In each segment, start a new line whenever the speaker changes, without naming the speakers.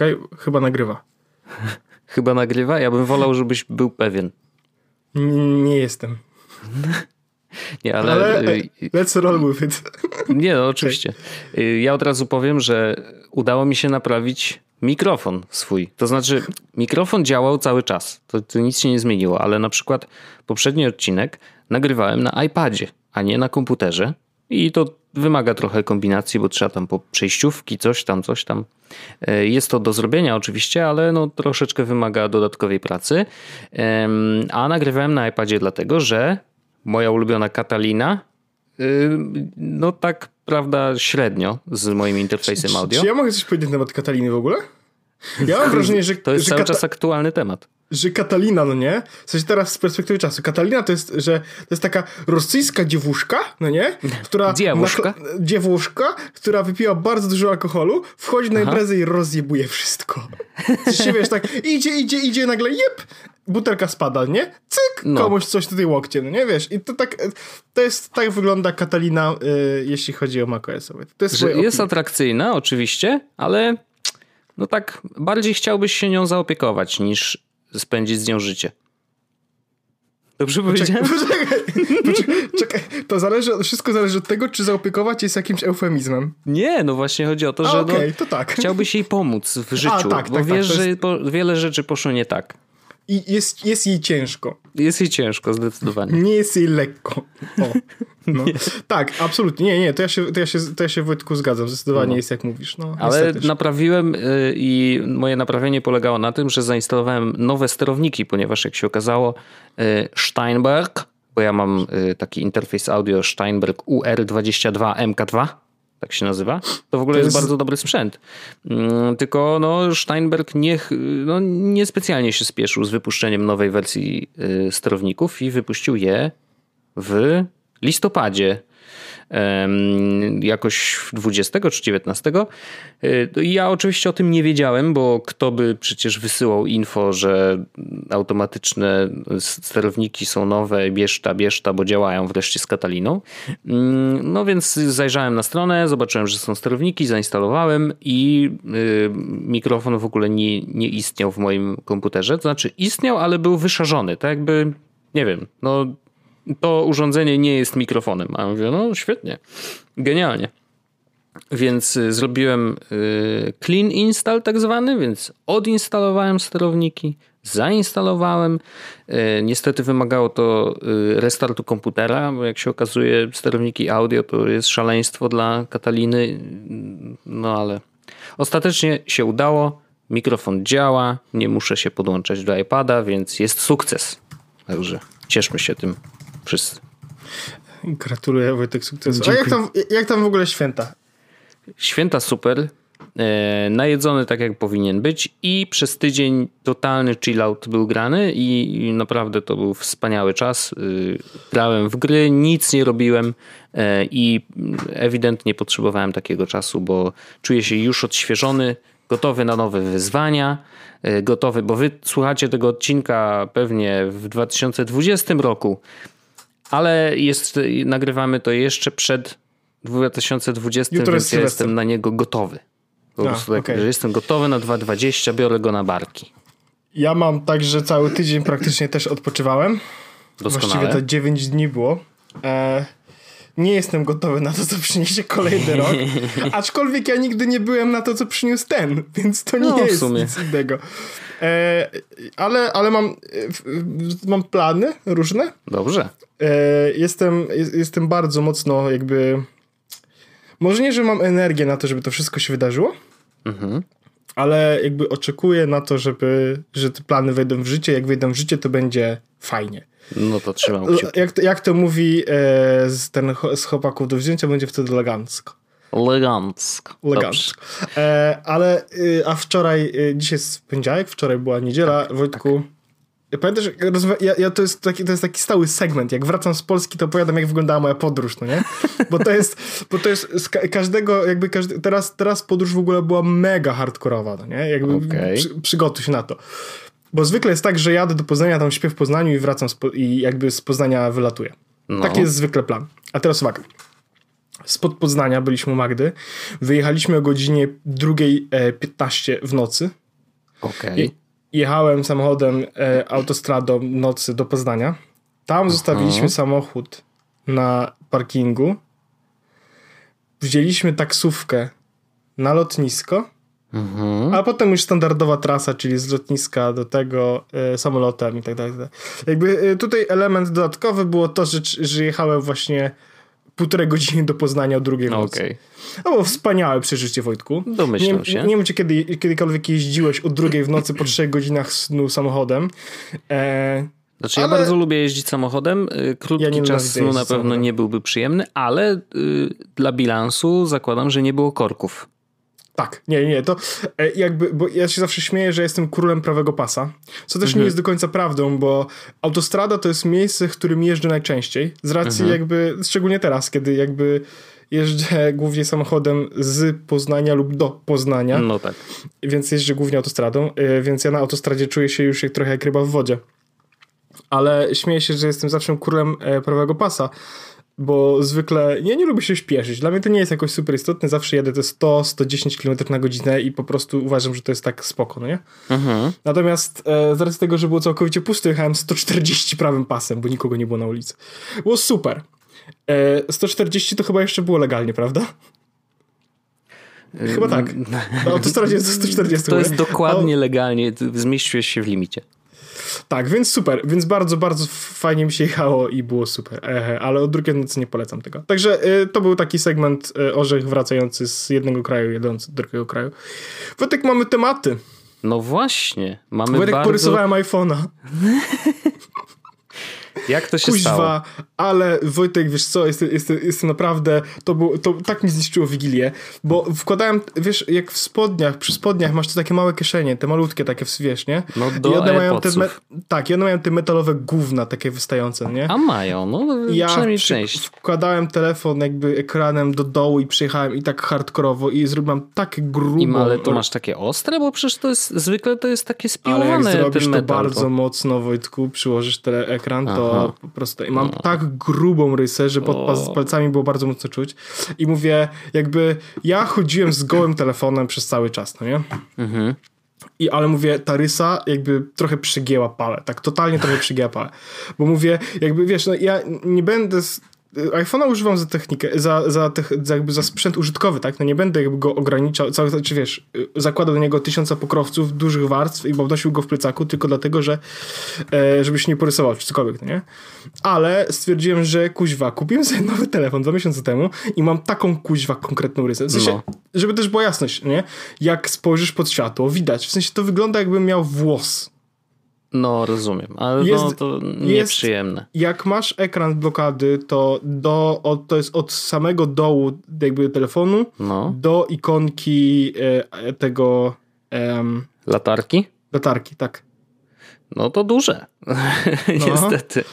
czekaj, chyba nagrywa.
Chyba nagrywa? Ja bym wolał, żebyś był pewien.
Nie jestem.
Nie, ale...
Ale
y,
let's roll with it.
Nie, no oczywiście. Y, Ja od razu powiem, że udało mi się naprawić mikrofon swój. To znaczy, mikrofon działał cały czas. To, to nic się nie zmieniło, ale na przykład poprzedni odcinek nagrywałem na iPadzie, a nie na komputerze. I to wymaga trochę kombinacji, bo trzeba tam po przejściówki, coś tam, coś tam. Y, Jest to do zrobienia oczywiście, ale no troszeczkę wymaga dodatkowej pracy. A nagrywałem na iPadzie dlatego, że moja ulubiona Katalina Yy, No tak, prawda, średnio z moim interfejsem audio.
Czy ja mogę coś powiedzieć na temat Kataliny w ogóle? Ja mam wrażenie, że,
To jest
że,
cały
Kata-
czas aktualny temat.
że Katalina, no nie? W sensie teraz z perspektywy czasu. Katalina to jest, że to jest taka rosyjska dziewuszka, no nie? Która
Dziewuszka.
nakla- dziewuszka, która wypiła bardzo dużo alkoholu, wchodzi na imprezę i rozjebuje wszystko. Coś się wiesz, tak idzie, idzie, idzie, nagle jeb, butelka spada, nie? Cyk,
No.
komuś coś tutaj łokcie, no nie? Wiesz, i to tak, to jest, tak wygląda Katalina, y, jeśli chodzi o macOS-owe. To jest
jest atrakcyjna, oczywiście, ale no tak, bardziej chciałbyś się nią zaopiekować niż spędzić z nią życie. Dobrze powiedziałem?
Poczekaj, poczekaj, czekaj, to zależy, wszystko zależy od tego, czy zaopiekować jest jakimś eufemizmem.
Nie, no właśnie chodzi o to,
A,
że
okej,
no,
to tak.
chciałbyś jej pomóc w życiu,
tak,
bo
tak, tak,
wiesz,
to jest-
że po, wiele rzeczy poszło nie tak.
I jest, jest jej ciężko.
Jest jej ciężko, zdecydowanie.
Nie jest jej lekko. O, no. Tak, absolutnie. Nie, nie, to ja się, to ja się, to ja się Wojtku zgadzam. Zdecydowanie
No.
jest jak mówisz. No,
Ale naprawiłem y, i moje naprawienie polegało na tym, że zainstalowałem nowe sterowniki, ponieważ jak się okazało y, Steinberg, bo ja mam y, taki interfejs audio Steinberg UR22MK2, tak się nazywa, to w ogóle
To
jest,
jest-
bardzo dobry sprzęt. Mm, Tylko no, Steinberg niech, no, niespecjalnie się spieszył z wypuszczeniem nowej wersji y, sterowników i wypuścił je w listopadzie jakoś 20 czy 19. Y, ja oczywiście o tym nie wiedziałem, bo kto by przecież wysyłał info, że automatyczne sterowniki są nowe, bierz ta, bo działają wreszcie z Kataliną. Mm, No więc zajrzałem na stronę, zobaczyłem, że są sterowniki, zainstalowałem i y, mikrofon w ogóle nie, nie istniał w moim komputerze. To znaczy istniał, ale był wyszarzony, tak jakby, nie wiem, no to urządzenie nie jest mikrofonem. A ja mówię, no świetnie, genialnie. Więc y, zrobiłem y, clean install tak zwany, więc odinstalowałem sterowniki, zainstalowałem. Y, Niestety wymagało to restartu komputera, bo jak się okazuje sterowniki audio to jest szaleństwo dla Kataliny. No ale ostatecznie się udało. Mikrofon działa, nie muszę się podłączać do iPada, więc jest sukces. Także cieszmy się tym wszyscy.
Gratuluję Wojtek sukcesu. A jak tam, jak tam w ogóle święta?
Święta super, e, najedzony tak jak powinien być i przez tydzień totalny chillout był grany i, i naprawdę to był wspaniały czas. Y, grałem w gry, nic nie robiłem e, i ewidentnie potrzebowałem takiego czasu, bo czuję się już odświeżony, gotowy na nowe wyzwania, e, gotowy, bo wy słuchacie tego odcinka pewnie w 2020 roku, ale jest, nagrywamy to jeszcze przed 2020,
Jutro
więc ja jestem na niego gotowy. Po
A,
prostu tak,
okej.
że jestem gotowy na 2.20, biorę go na barki.
Ja mam tak, że cały tydzień praktycznie też odpoczywałem. Właściwie
Doskonale.
to 9 dni było. E, nie jestem gotowy na to, co przyniesie kolejny rok. Aczkolwiek ja nigdy nie byłem na to, co przyniósł ten, więc to nie
No,
jest nic innego. E, ale ale mam, e, mam plany różne.
Dobrze.
E, jestem, jest, jestem bardzo mocno jakby. Może nie, że mam energię na to, żeby to wszystko się wydarzyło,
Mhm.
ale jakby oczekuję na to, żeby, że te plany wejdą w życie. Jak wejdą w życie, to będzie fajnie.
No to trzymam kciuki.
Jak, to- jak to mówi e, z, ten, z chłopaków do wzięcia, będzie wtedy elegancko.
Elegancko.
Elegancko. E, ale, y, a wczoraj, y, dzisiaj jest poniedziałek, wczoraj była niedziela, Wojtku. Pamiętasz, jak rozma- ja, ja to, jest taki, to jest taki stały segment. Jak wracam z Polski, to opowiadam, jak wyglądała moja podróż, no nie? Bo to jest, bo to jest z ka- każdego, jakby każdy, teraz, teraz podróż w ogóle była mega hardkorowa, no nie? Jakby
Okej.
przy, przygotuj się na to. Bo zwykle jest tak, że jadę do Poznania, tam śpię w Poznaniu i wracam z i jakby z Poznania wylatuję.
No.
Taki jest zwykle plan. A teraz uwaga. Spod Poznania, byliśmy u Magdy. Wyjechaliśmy o godzinie 2.15 w nocy.
Okej.
Je- Jechałem samochodem e, autostradą nocy do Poznania. Tam zostawiliśmy samochód na parkingu. Wzięliśmy taksówkę na lotnisko.
Mhm.
A potem już standardowa trasa, czyli z lotniska do tego e, samolotem i tak dalej. Jakby e, tutaj element dodatkowy było to, że, że jechałem właśnie półtorej godziny do Poznania o drugiej w nocy.
Okej.
To było wspaniałe przeżycie, Wojtku.
Domyślam
nie,
się.
Nie wiem, czy kiedy, kiedykolwiek jeździłeś o drugiej w nocy po trzech godzinach snu samochodem. E,
Znaczy, ja
Ale-
bardzo lubię jeździć samochodem. Y, Krótki
Ja
czas snu na pewno
samochodem.
nie byłby przyjemny, ale y, dla bilansu zakładam, że nie było korków.
Tak, nie, nie, to e, jakby, bo ja się zawsze śmieję, że jestem królem prawego pasa, co też
Mhm.
nie jest do końca prawdą, bo autostrada to jest miejsce, w którym jeżdżę najczęściej, z racji
Mhm.
jakby, szczególnie teraz, kiedy jakby jeżdżę głównie samochodem z Poznania lub do Poznania,
No tak.
więc jeżdżę głównie autostradą, y, więc ja na autostradzie czuję się już jak trochę jak ryba w wodzie. Ale śmieję się, że jestem zawsze królem e, prawego pasa, bo zwykle ja nie lubię się śpieszyć. Dla mnie to nie jest jakoś super istotne. Zawsze jadę te 100-110 km na godzinę i po prostu uważam, że to jest tak spoko, no nie?
Mhm.
Natomiast e, z racji tego, że było całkowicie pusto, jechałem 140 prawym pasem, bo nikogo nie było na ulicy. Było super. E, 140 to chyba jeszcze było legalnie, prawda? Chyba tak. Na autostradzie jest 140.
To jest dokładnie legalnie. Zmieściłeś się w limicie.
Tak, więc super, więc bardzo, bardzo fajnie mi się jechało i było super, e, ale od drugiej nocy nie polecam tego. Także e, to był taki segment e, orzech wracający z jednego kraju, jadący do drugiego kraju. Wojtek, mamy tematy.
No właśnie. Mamy
Wojtek,
bardzo...
porysowałem iPhone'a.
Jak to się stało?
Kuźwa, ale Wojtek, wiesz co, jestem, jestem, jestem naprawdę, to, było, to tak mi zniszczyło Wigilię, bo wkładałem, wiesz, jak w spodniach, przy spodniach masz te takie małe kieszenie, te malutkie takie, wiesz, nie?
No do
I one mają te,
AirPodsów.
tak, i one mają te metalowe gówna takie wystające, nie?
A mają, no
ja
przynajmniej
przy-
część.
wkładałem telefon jakby ekranem do dołu i przyjechałem i tak hardkorowo i zrobiłem tak grubo.
I ale to masz takie ostre, bo przecież to jest, zwykle to jest takie
Ale jak
spiłowane
zrobisz
ten
to
metal.
bardzo mocno, Wojtku, przyłożysz ten ekran, to
Aha.
po prostu... I mam tak grubą rysę, że pod
O.
palcami było bardzo mocno czuć. I mówię, jakby ja chodziłem z gołym telefonem przez cały czas, no nie?
Mhm.
I, ale mówię, ta rysa jakby trochę przygięła palę. Tak totalnie trochę przygięła palę. Bo mówię, jakby wiesz, no ja nie będę... Z, iPhone'a używam za technikę, za, za, za, jakby za sprzęt użytkowy, tak? No nie będę jakby go ograniczał, cały, czy wiesz, y, zakładał do niego tysiąca pokrowców, dużych warstw i nosił go w plecaku tylko dlatego, że e, żeby się nie porysował, czy cokolwiek, no nie? Ale stwierdziłem, że kuźwa, kupiłem sobie nowy telefon dwa miesiące temu i mam taką kuźwa konkretną rysę. W sensie,
No.
żeby też była jasność, nie? Jak spojrzysz pod światło, widać. W sensie to wygląda jakbym miał włos.
No, rozumiem, ale
Jest-
no, to
jest-
nieprzyjemne.
Jak masz ekran blokady, to, do, od, to jest od samego dołu jakby telefonu
No.
do ikonki e, tego em,
Latarki?
latarki, tak.
No to duże. Niestety.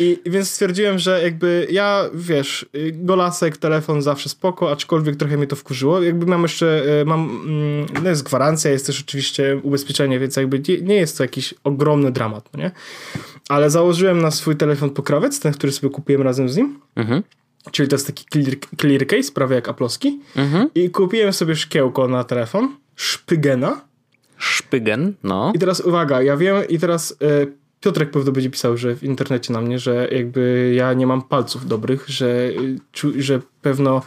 I więc stwierdziłem, że jakby ja, wiesz, golasek, telefon zawsze spoko, aczkolwiek trochę mnie to wkurzyło. Jakby mam jeszcze, y, mam, mm, no jest gwarancja, jest też oczywiście ubezpieczenie, więc jakby nie, nie jest to jakiś ogromny dramat, no nie? Ale założyłem na swój telefon pokrowiec, ten, który sobie kupiłem razem z nim,
Mhm.
czyli to jest taki clear, clear case, prawie jak aplowski.
Mhm.
I kupiłem sobie szkiełko na telefon, szpygena.
Szpygen, no.
I teraz uwaga, ja wiem i teraz e, Piotrek pewno będzie pisał, że w internecie na mnie, że jakby ja nie mam palców dobrych, że, y, że pewno,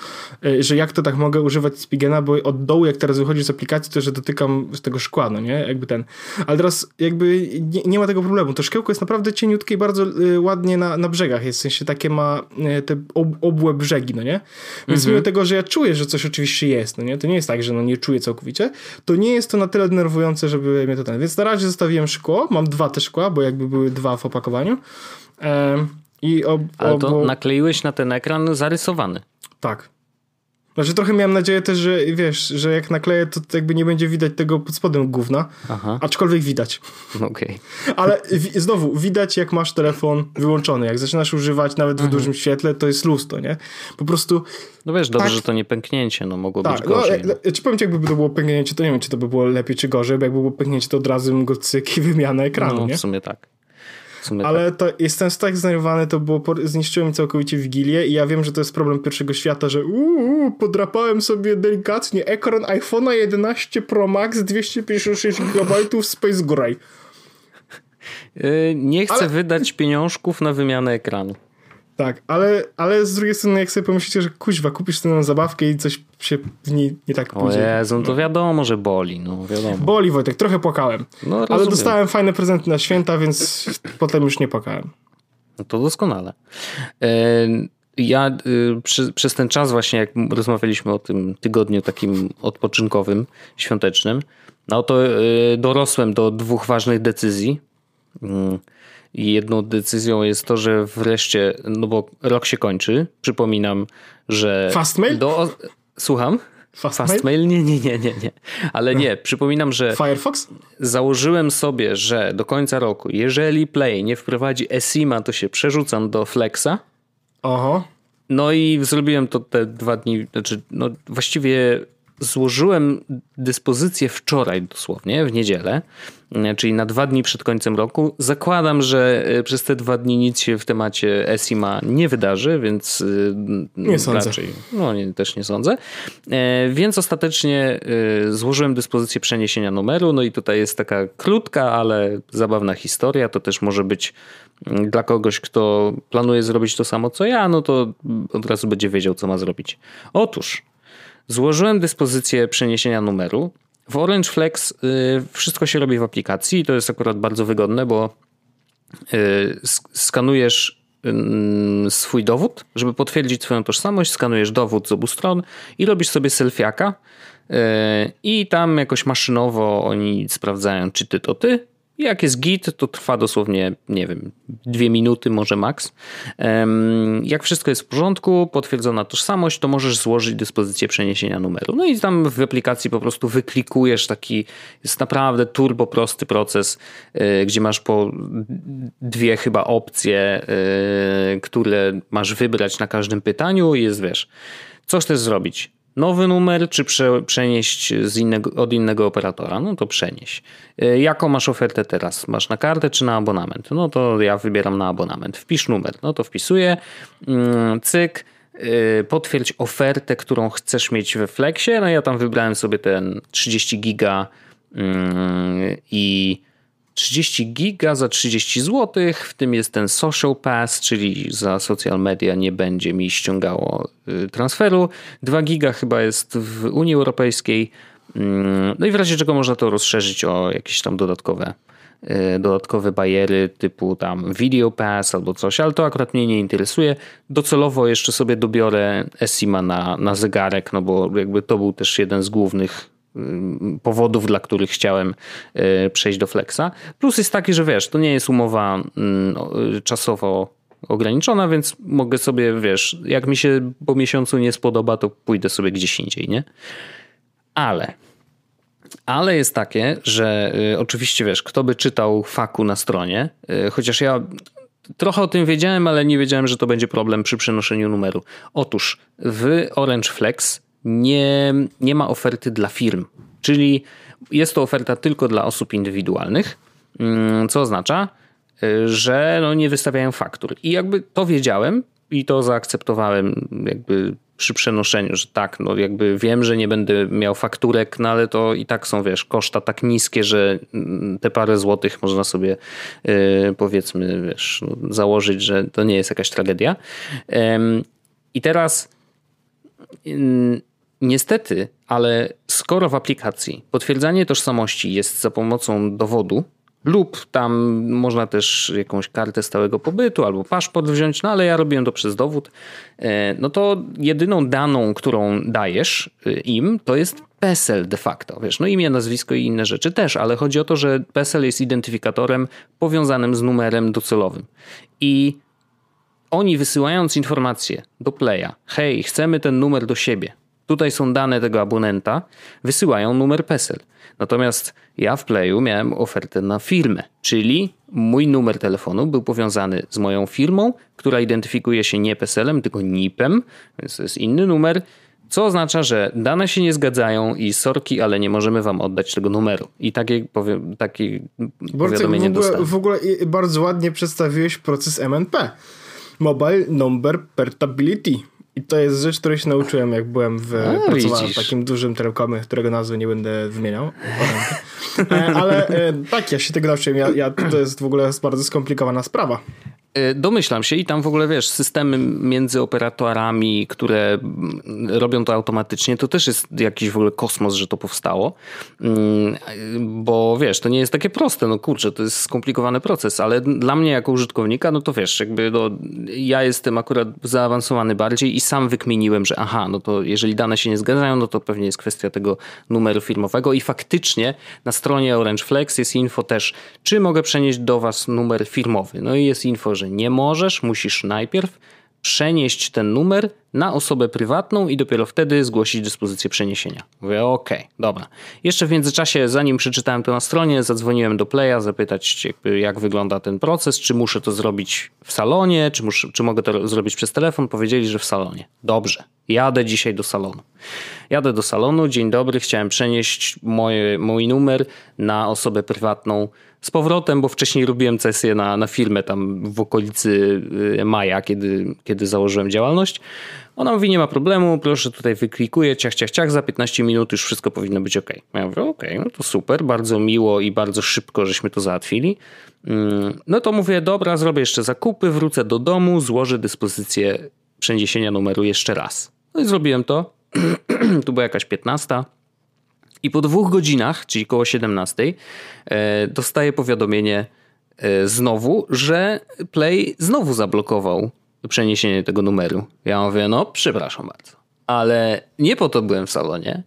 y, że jak to tak mogę używać Spigena, bo od dołu jak teraz wychodzi z aplikacji, to że dotykam z tego szkła, no nie? Jakby ten. Ale teraz jakby nie, nie ma tego problemu. To szkiełko jest naprawdę cieniutkie i bardzo y, ładnie na, na brzegach jest, w sensie takie ma te ob, obłe brzegi, no nie? Więc mimo tego, że ja czuję, że coś oczywiście jest, no nie? To nie jest tak, że no nie czuję całkowicie, to nie jest to na tyle denerwujące, żeby mnie to ten... Więc na razie zostawiłem szkło, mam dwa te szkła, bo jakby były dwa w opakowaniu. I ob,
Ale to nakleiłeś na ten ekran zarysowany.
Tak. Znaczy trochę miałem nadzieję też, że wiesz, że jak nakleję, to jakby nie będzie widać tego pod spodem gówna,
Aha,
aczkolwiek widać.
okej.
Ale wi- znowu, widać jak masz telefon wyłączony. Jak zaczynasz używać nawet w dużym świetle, to jest lustro, nie? Po prostu
No wiesz, dobrze,
Tak.
że to nie pęknięcie, no mogło
tak,
być
no,
gorzej. No,
ja ci powiem ci, jakby to było pęknięcie, to nie wiem, czy to by było lepiej, czy gorzej, bo jakby było pęknięcie, to od razu bym go cyk i wymiana ekranu,
no
nie?
w sumie tak.
Ale tak. to jestem tak zdenerwowany, to było, zniszczyło mi całkowicie Wigilię i ja wiem, że to jest problem pierwszego świata, że uuu, podrapałem sobie delikatnie ekran iPhone'a 11 Pro Max 256 GB Space Gray.
Yy, nie chcę ale... wydać pieniążków na wymianę ekranu.
Tak, ale, ale z drugiej strony, jak sobie pomyślicie, że kuźwa, kupisz tę zabawkę i coś się w niej nie tak pójdzie.
O Jezu, no to wiadomo, że boli, no wiadomo.
Boli Wojtek, trochę płakałem. No, ale dostałem fajne prezenty na święta, więc potem już nie płakałem.
No to doskonale. Ja y, przy, przez ten czas właśnie, jak rozmawialiśmy o tym tygodniu takim odpoczynkowym, świątecznym, no to y, dorosłem do dwóch ważnych decyzji. I jedną decyzją jest to, że wreszcie, no bo rok się kończy. Przypominam, że.
Fastmail?
Do... Słucham?
Fastmail?
Fastmail? Nie, nie, nie, nie, nie. Ale nie, przypominam, że.
Firefox?
Założyłem sobie, że do końca roku, jeżeli Play nie wprowadzi eSIMa, to się przerzucam do Flexa.
Oho.
No i zrobiłem to te dwa dni, znaczy, no właściwie złożyłem dyspozycję wczoraj dosłownie, w niedzielę, e, czyli na dwa dni przed końcem roku. Zakładam, że e, przez te dwa dni nic się w temacie ESIMA nie wydarzy, więc
e, nie sądzę. Raczej,
no nie, też nie sądzę. Więc ostatecznie złożyłem dyspozycję przeniesienia numeru, no i tutaj jest taka krótka, ale zabawna historia. To też może być dla kogoś, kto planuje zrobić to samo co ja, no to od razu będzie wiedział, co ma zrobić. Otóż Złożyłem dyspozycję przeniesienia numeru. W Orange Flex y, wszystko się robi w aplikacji i to jest akurat bardzo wygodne, bo y, skanujesz y, swój dowód, żeby potwierdzić swoją tożsamość, skanujesz dowód z obu stron i robisz sobie selfiaka i tam jakoś maszynowo oni sprawdzają, czy ty to ty, jak jest git, to trwa dosłownie, nie wiem, dwie minuty, może maks. Jak wszystko jest w porządku, potwierdzona tożsamość, to możesz złożyć dyspozycję przeniesienia numeru. No i tam w aplikacji po prostu wyklikujesz taki, jest naprawdę turbo prosty proces, e, gdzie masz po dwie chyba opcje, e, które masz wybrać na każdym pytaniu i jest, wiesz, co chcesz zrobić nowy numer, czy prze, przenieść innego, od innego operatora? No to przenieś. E, jaką masz ofertę teraz? Masz na kartę czy na abonament? No to ja wybieram na abonament. Wpisz numer. No to wpisuję. Mm, cyk. E, potwierdź ofertę, którą chcesz mieć we Flexie. No ja tam wybrałem sobie ten 30 giga mm, i 30 giga za 30 zł, w tym jest ten social pass, czyli za social media nie będzie mi ściągało y, transferu. 2 giga chyba jest w Unii Europejskiej. Mm, no i w razie czego można to rozszerzyć o jakieś tam dodatkowe y, dodatkowe bariery typu tam video pass albo coś, ale to akurat mnie nie interesuje. Docelowo jeszcze sobie dobiorę Esima na, na zegarek, no bo jakby to był też jeden z głównych powodów, dla których chciałem y, przejść do Flexa. Plus jest taki, że wiesz, to nie jest umowa mm, y, czasowo ograniczona, więc mogę sobie, wiesz, jak mi się po miesiącu nie spodoba, to pójdę sobie gdzieś indziej, nie? Ale ale jest takie, że y, oczywiście wiesz, kto by czytał faku na stronie, y, chociaż ja trochę o tym wiedziałem, ale nie wiedziałem, że to będzie problem przy przenoszeniu numeru. Otóż w Orange Flex nie, nie ma oferty dla firm, czyli jest to oferta tylko dla osób indywidualnych, mm, co oznacza, y, że no nie wystawiają faktur. I jakby to wiedziałem i to zaakceptowałem jakby przy przenoszeniu, że tak, no jakby wiem, że nie będę miał fakturek, no ale to i tak są, wiesz, koszta tak niskie, że mm, te parę złotych można sobie yy, powiedzmy, wiesz, no, założyć, że to nie jest jakaś tragedia. I teraz yy, Niestety, ale skoro w aplikacji potwierdzanie tożsamości jest za pomocą dowodu, lub tam można też jakąś kartę stałego pobytu albo paszport wziąć, no ale ja robiłem to przez dowód, e, no to jedyną daną, którą dajesz e, im, to jest PESEL de facto. Wiesz, no imię, nazwisko i inne rzeczy też, ale chodzi o to, że PESEL jest identyfikatorem powiązanym z numerem docelowym. I oni wysyłając informację do Playa, hej, chcemy ten numer do siebie, Tutaj są dane tego abonenta, wysyłają numer PESEL. Natomiast ja w Playu miałem ofertę na firmę, czyli mój numer telefonu był powiązany z moją firmą, która identyfikuje się nie PESELem, tylko NIP-em, więc to jest inny numer. Co oznacza, że dane się nie zgadzają i sorki, ale nie możemy wam oddać tego numeru. I takie, powiem, takie powiadomienie
w ogóle, w ogóle bardzo ładnie przedstawiłeś proces MNP. Mobile Number Portability. I to jest rzecz, której się nauczyłem, jak byłem w, A, pracowałem w takim dużym telekomie, którego nazwy nie będę wymieniał. E, ale e, tak, ja się tego nauczyłem. Ja, ja, to jest w ogóle bardzo skomplikowana sprawa.
E, domyślam się i tam w ogóle wiesz, systemy między operatorami, które robią to automatycznie, to też jest jakiś w ogóle kosmos, że to powstało. Mm, bo wiesz, to nie jest takie proste, no kurczę, to jest skomplikowany proces, ale dla mnie jako użytkownika, no to wiesz, jakby no, ja jestem akurat zaawansowany bardziej i sam wykminiłem, że aha, no to jeżeli dane się nie zgadzają, no to pewnie jest kwestia tego numeru firmowego i faktycznie na stronie Orange Flex jest info też, czy mogę przenieść do was numer firmowy. No i jest info, że nie możesz, musisz najpierw przenieść ten numer na osobę prywatną i dopiero wtedy zgłosić dyspozycję przeniesienia. Mówię, okej, okay, dobra. Jeszcze w międzyczasie, zanim przeczytałem to na stronie, zadzwoniłem do Playa zapytać, jakby, jak wygląda ten proces, czy muszę to zrobić w salonie, czy, muszę, czy mogę to zrobić przez telefon. Powiedzieli, że w salonie. Dobrze, jadę dzisiaj do salonu. Jadę do salonu, dzień dobry, chciałem przenieść moje, mój numer na osobę prywatną z powrotem, bo wcześniej robiłem sesję na, na firmę tam w okolicy y, maja, kiedy, kiedy założyłem działalność. Ona mówi, nie ma problemu, proszę tutaj wyklikuję, ciach, ciach, ciach, za 15 minut już wszystko powinno być ok. Ja mówię, ok, no to super, bardzo miło i bardzo szybko żeśmy to załatwili. Mm, no to mówię, dobra, zrobię jeszcze zakupy, wrócę do domu, złożę dyspozycję przeniesienia numeru jeszcze raz. No i zrobiłem to. tu była jakaś 15. I po dwóch godzinach, czyli koło 17, e, dostaję powiadomienie e, znowu, że Play znowu zablokował przeniesienie tego numeru. Ja mówię, no przepraszam bardzo, ale nie po to byłem w salonie,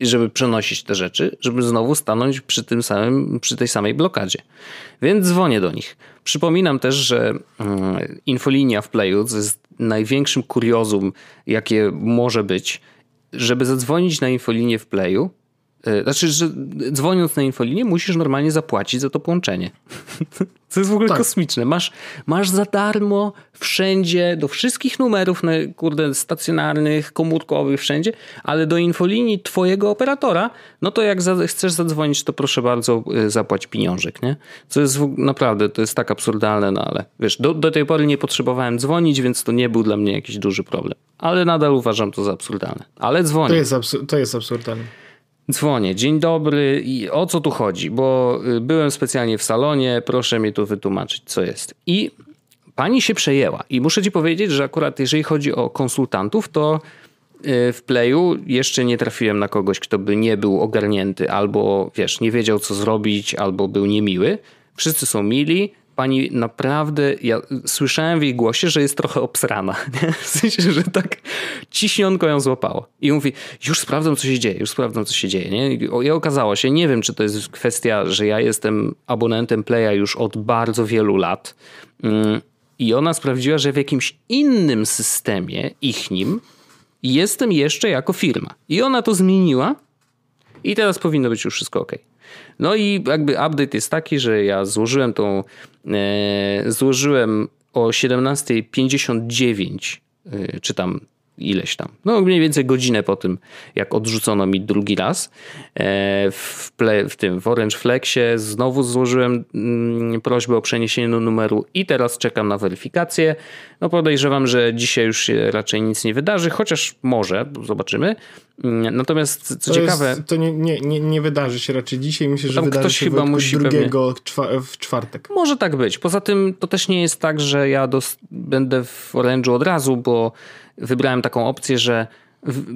żeby przenosić te rzeczy, żeby znowu stanąć przy tym samym, przy tej samej blokadzie. Więc dzwonię do nich. Przypominam też, że mm, infolinia w Playu jest największym kuriozum, jakie może być. Żeby zadzwonić na infolinię w Playu, znaczy, że dzwoniąc na infolinię musisz normalnie zapłacić za to połączenie. Co jest w ogóle tak. kosmiczne. Masz, masz za darmo wszędzie, do wszystkich numerów, kurde, stacjonarnych, komórkowych, wszędzie, ale do infolinii twojego operatora, no to jak za, chcesz zadzwonić, to proszę bardzo e, zapłać pieniążek, nie? Co jest w, naprawdę, to jest tak absurdalne, no ale wiesz, do, do tej pory nie potrzebowałem dzwonić, więc to nie był dla mnie jakiś duży problem. Ale nadal uważam to za absurdalne. Ale dzwonię. To
jest, absur- to jest absurdalne.
Dzwonię, dzień dobry i o co tu chodzi? Bo y, byłem specjalnie w salonie, proszę mi tu wytłumaczyć, co jest. I pani się przejęła. I muszę ci powiedzieć, że akurat jeżeli chodzi o konsultantów, to y, w Playu jeszcze nie trafiłem na kogoś, kto by nie był ogarnięty, albo wiesz, nie wiedział co zrobić, albo był niemiły. Wszyscy są mili, pani naprawdę, ja słyszałem w jej głosie, że jest trochę obsrana. Nie? W sensie, że tak ciśnionko ją złapało. I mówi, już sprawdzam, co się dzieje, już sprawdzam, co się dzieje. Nie? I okazało się, nie wiem, czy to jest kwestia, że ja jestem abonentem Playa już od bardzo wielu lat. Mm, I ona sprawdziła, że w jakimś innym systemie, ich nim, jestem jeszcze jako firma. I ona to zmieniła i teraz powinno być już wszystko ok. No i jakby update jest taki, że ja złożyłem tą, e, złożyłem o 17.59 e, czy tam ileś tam. No mniej więcej godzinę po tym, jak odrzucono mi drugi raz. E, w, ple, w tym w Orange Flexie znowu złożyłem mm, prośbę o przeniesienie numeru i teraz czekam na weryfikację. No podejrzewam, że dzisiaj już się raczej nic nie wydarzy, chociaż może, zobaczymy. Mm, natomiast co
to
ciekawe...
Jest, to nie, nie, nie, nie wydarzy się raczej dzisiaj, myślę, że wydarzy ktoś się chyba musi drugiego pewnie... w czwartek.
Może tak być. Poza tym to też nie jest tak, że ja dos- będę w Orange'u od razu, bo wybrałem taką opcję, że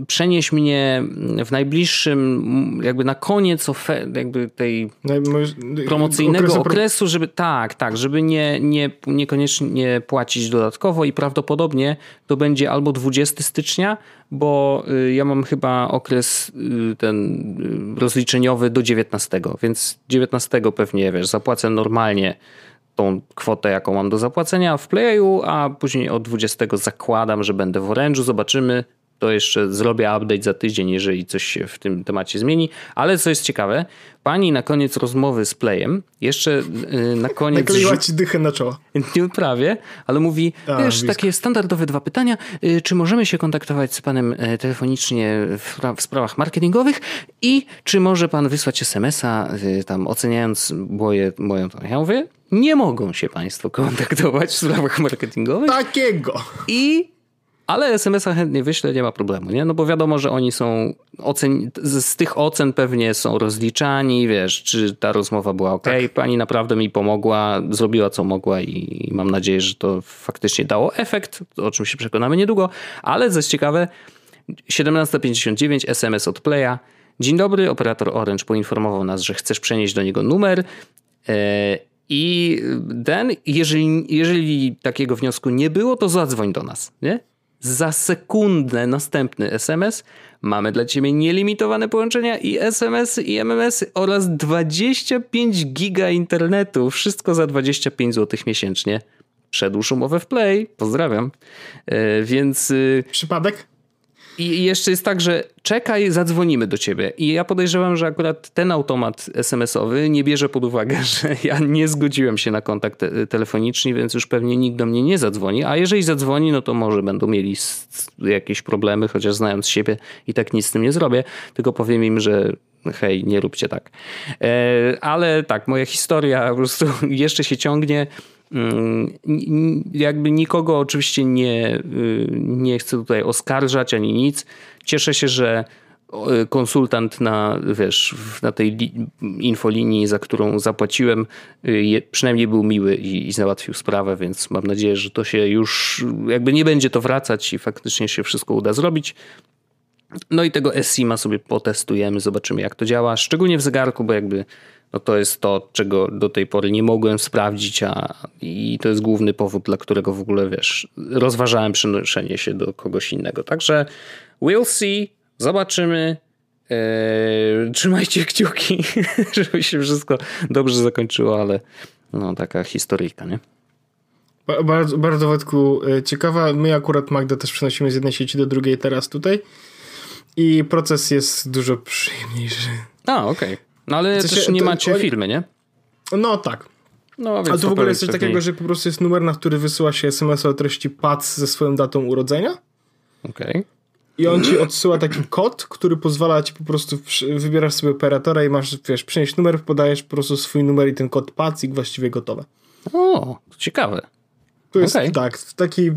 przenieś mnie w najbliższym, jakby na koniec jakby tej promocyjnego okresu, okresu, żeby tak, tak, żeby nie, nie, niekoniecznie płacić dodatkowo i prawdopodobnie to będzie albo 20 stycznia, bo y, ja mam chyba okres y, ten y, rozliczeniowy do 19, więc 19 pewnie, wiesz, zapłacę normalnie tą kwotę, jaką mam do zapłacenia w Playu, a później od 20 zakładam, że będę w Orange'u, zobaczymy. to jeszcze zrobię update za tydzień, jeżeli coś się w tym temacie zmieni. Ale co jest ciekawe, pani na koniec rozmowy z Playem, jeszcze y, na koniec...
Nakleiła ci dychę na czoło.
Nie prawie, ale mówi, A, wiesz, blisko. takie standardowe dwa pytania. Y, czy możemy się kontaktować z panem y, telefonicznie w, w sprawach marketingowych i czy może pan wysłać SMS-a tam oceniając moje, moją... Ja mówię, nie mogą się państwo kontaktować w sprawach marketingowych.
Takiego!
I ale SMS-a chętnie wyślę, nie ma problemu, nie? No bo wiadomo, że oni są ocen... z tych ocen pewnie są rozliczani, wiesz, czy ta rozmowa była ok, tak. pani naprawdę mi pomogła, zrobiła co mogła i mam nadzieję, że to faktycznie dało efekt, o czym się przekonamy niedługo, ale coś ciekawe, 17.59 SMS od Playa. Dzień dobry, operator Orange poinformował nas, że chcesz przenieść do niego numer e, i ten, jeżeli, jeżeli takiego wniosku nie było, to zadzwoń do nas, nie? za sekundę następny SMS. Mamy dla Ciebie nielimitowane połączenia i SMS i MMS oraz 25 giga internetu. Wszystko za 25 zł miesięcznie. Przedłuż umowę w Play. Pozdrawiam. E, więc... Y,
Przypadek?
I jeszcze jest tak, że czekaj, zadzwonimy do ciebie. I ja podejrzewam, że akurat ten automat SMS-owy nie bierze pod uwagę, że ja nie zgodziłem się na kontakt te telefoniczny, więc już pewnie nikt do mnie nie zadzwoni. A jeżeli zadzwoni, no to może będą mieli jakieś problemy, chociaż znając siebie i tak nic z tym nie zrobię, tylko powiem im, że hej, nie róbcie tak. E, ale tak, moja historia po prostu jeszcze się ciągnie. Jakby nikogo oczywiście nie, y, nie chcę tutaj oskarżać ani nic. Cieszę się, że konsultant na, wiesz, na tej infolinii, za którą zapłaciłem, y, przynajmniej był miły i, i załatwił sprawę, więc mam nadzieję, że to się już jakby nie będzie to wracać i faktycznie się wszystko uda zrobić. No i tego SIMA sobie potestujemy, zobaczymy jak to działa, szczególnie w zegarku, bo jakby no to jest to, czego do tej pory nie mogłem sprawdzić, a i to jest główny powód, dla którego w ogóle, wiesz, rozważałem przenoszenie się do kogoś innego. Także we'll see, zobaczymy. Eee, trzymajcie kciuki, żeby się wszystko dobrze zakończyło, ale no taka historyjka, nie?
Bardzo, bardzo Wojtku, e, ciekawa. My akurat Magda też przenosimy z jednej sieci do drugiej teraz tutaj i proces jest dużo przyjemniejszy.
A, okej. Okay. No ale to też się, nie to, macie to, filmy, nie?
No tak. No, więc A tu w ogóle jest coś takiego, że po prostu jest numer, na który wysyła się SMS o treści PAC ze swoją datą urodzenia.
Okej. Okay.
I on ci odsyła taki kod, który pozwala ci po prostu, wybierasz sobie operatora i masz, wiesz, przynieść numer, podajesz po prostu swój numer i ten kod PAC i właściwie gotowe.
O, ciekawe.
To jest okay. tak, w taki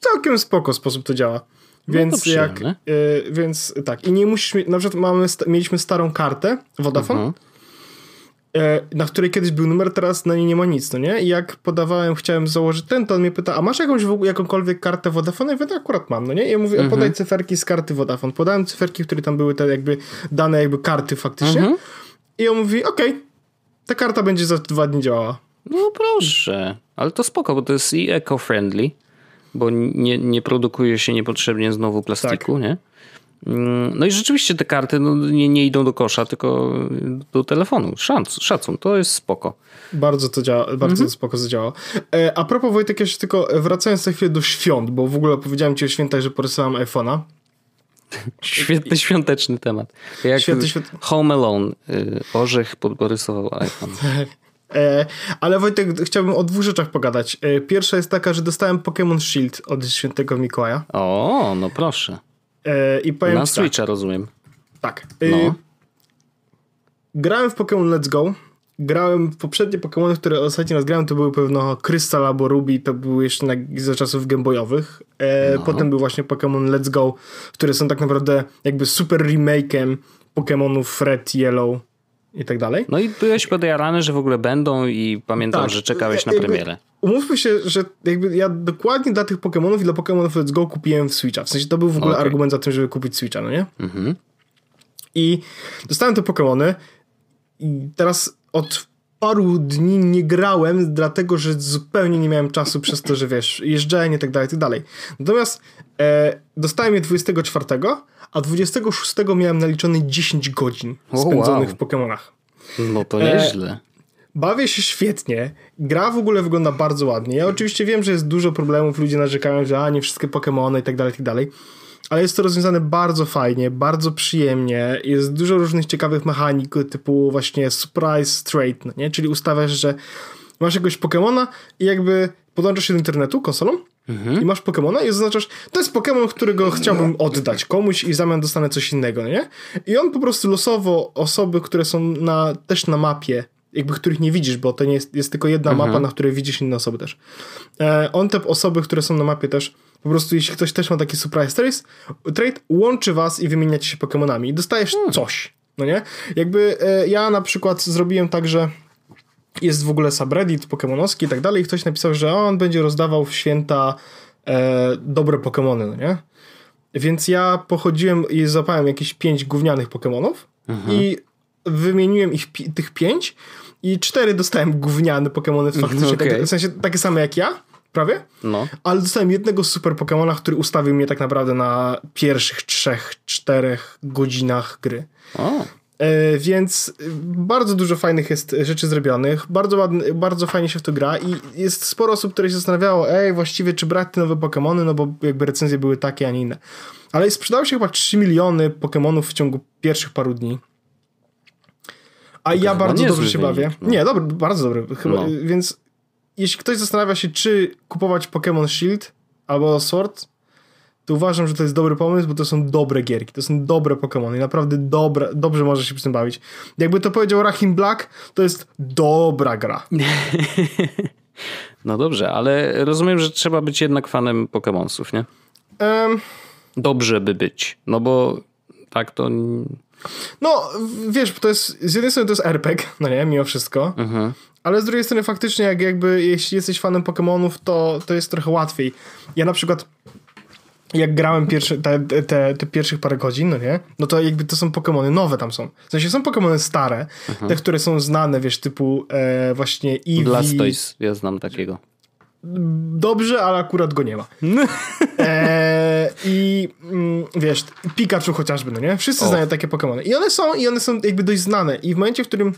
całkiem spoko sposób to działa. No więc no jak, y, więc tak, i nie musisz, na przykład mamy, mieliśmy starą kartę Vodafone, uh -huh. y, na której kiedyś był numer, teraz na niej nie ma nic, no nie? I jak podawałem, chciałem założyć ten, to on mnie pyta, a masz jakąś jakąkolwiek kartę Vodafone? Ja mówię, akurat mam, no nie? I ja mówię, podaj cyferki z karty Vodafone. Podałem cyferki, które tam były te jakby dane jakby karty faktycznie. -huh. I on mówi, okej, okay, ta karta będzie za dwa dni działała.
No proszę, ale to spoko, bo to jest i eco-friendly bo nie, nie produkuje się niepotrzebnie znowu plastiku, tak. nie? Mm, no i rzeczywiście te karty no, nie, nie idą do kosza, tylko do telefonu. Szac, szacun, to jest spoko.
Bardzo to działa, bardzo mhm. to spoko zadziała. E, a propos Wojtek, jeszcze tylko wracając na chwilę do świąt, bo w ogóle powiedziałem ci o świętach, że porysyłam iPhone'a.
Świetny świąteczny temat. Jak Święty, święty... Home Alone. Y, orzech porysował iPhone.
E, ale Wojtek, chciałbym o dwóch rzeczach pogadać. E, pierwsza jest taka, że dostałem Pokémon Shield od świętego Mikołaja.
O, no proszę.
E, I powiem
Na tak. Switcha tak. rozumiem.
Tak. No. Grałem w Pokémon Let's Go. Grałem w poprzednie Pokémony, które ostatnio raz grałem, to były pewno Crystal albo Ruby, to były jeszcze na, za czasów Gameboyowych. No. Potem był właśnie Pokémon Let's Go, które są tak naprawdę jakby super remake'em Pokémonów Red, Yellow i tak dalej.
No i byłeś podjarany, że w ogóle będą i pamiętam, tak, że czekałeś na premierę.
Umówmy się, że jakby ja dokładnie dla tych Pokémonów i dla Pokémonów Let's Go kupiłem w Switcha. W sensie to był w ogóle okay. argument za tym, żeby kupić Switcha, no nie? Mhm. I dostałem te Pokémony i teraz od paru dni nie grałem, dlatego że zupełnie nie miałem czasu przez to, że wiesz, jeżdżenie i tak dalej, i tak dalej. Natomiast e, dostałem je 24, a 26 miałem naliczone 10 godzin spędzonych wow. w Pokémonach.
No to nieźle. E,
bawię się świetnie. Gra w ogóle wygląda bardzo ładnie. Ja oczywiście wiem, że jest dużo problemów, ludzie narzekają, że a nie wszystkie Pokémony i tak dalej, i tak dalej. ale jest to rozwiązane bardzo fajnie, bardzo przyjemnie. Jest dużo różnych ciekawych mechanik, typu właśnie surprise trade, no nie? Czyli ustawiasz, że masz jakiegoś Pokemona i jakby podłączasz się do internetu konsolą mhm. i masz Pokemona i zaznaczasz, to jest Pokemon, którego chciałbym oddać komuś i w zamian dostanę coś innego, no nie? I on po prostu losowo osoby, które są na, też na mapie jakby których nie widzisz, bo to nie jest, jest tylko jedna mhm. mapa, na której widzisz inne osoby też. E, on te osoby, które są na mapie też, po prostu jeśli ktoś też ma taki surprise trace, trade, łączy was i wymieniacie się Pokemonami i dostajesz hmm. coś, no nie? Jakby e, ja na przykład zrobiłem tak, że jest w ogóle subreddit pokemonowski i tak dalej i ktoś napisał, że on będzie rozdawał w święta e, dobre Pokemony, no nie? Więc ja pochodziłem i zapałem jakieś pięć gównianych Pokemonów mhm. i wymieniłem ich tych pięć i cztery dostałem gówniane Pokémony faktycznie, okay. tak, w sensie takie same jak ja, prawie,
no.
ale dostałem jednego super Pokémona, który ustawił mnie tak naprawdę na pierwszych trzech, czterech godzinach gry.
O.
E, więc bardzo dużo fajnych jest rzeczy zrobionych, bardzo, ładny, bardzo fajnie się w to gra i jest sporo osób, które się zastanawiało, ej, właściwie czy brać te nowe Pokémony, no bo jakby recenzje były takie, a nie inne. Ale sprzedało się chyba 3 miliony Pokémonów w ciągu pierwszych paru dni. A ja bardzo dobrze się wynik, bawię. No. Nie, dobry, bardzo dobry. Chyba, no. Więc jeśli ktoś zastanawia się, czy kupować Pokémon Shield albo Sword, to uważam, że to jest dobry pomysł, bo to są dobre gierki, to są dobre Pokémony i naprawdę dobre, dobrze może się przy tym bawić. Jakby to powiedział Rahim Black, to jest dobra gra.
No dobrze, ale rozumiem, że trzeba być jednak fanem Pokémonsów, nie?
Um,
dobrze by być, no bo tak to
no, wiesz, to jest, z jednej strony to jest RPG, no nie, mimo wszystko,
mhm.
ale z drugiej strony faktycznie jak jakby, jeśli jesteś fanem Pokémonów, to, to jest trochę łatwiej. Ja na przykład jak grałem pierwsze, te, te, te pierwszych parę godzin, no nie? No to jakby to są Pokémony nowe tam są. W sensie są Pokémony stare, mhm. te, które są znane, wiesz, typu e, właśnie Eevee.
Blastoise, ja znam takiego
dobrze, ale akurat go nie ma. E, I mm, wiesz, Pikachu chociażby, no nie? Wszyscy o. znają takie Pokémony. I one są, i one są jakby dość znane. I w momencie, w którym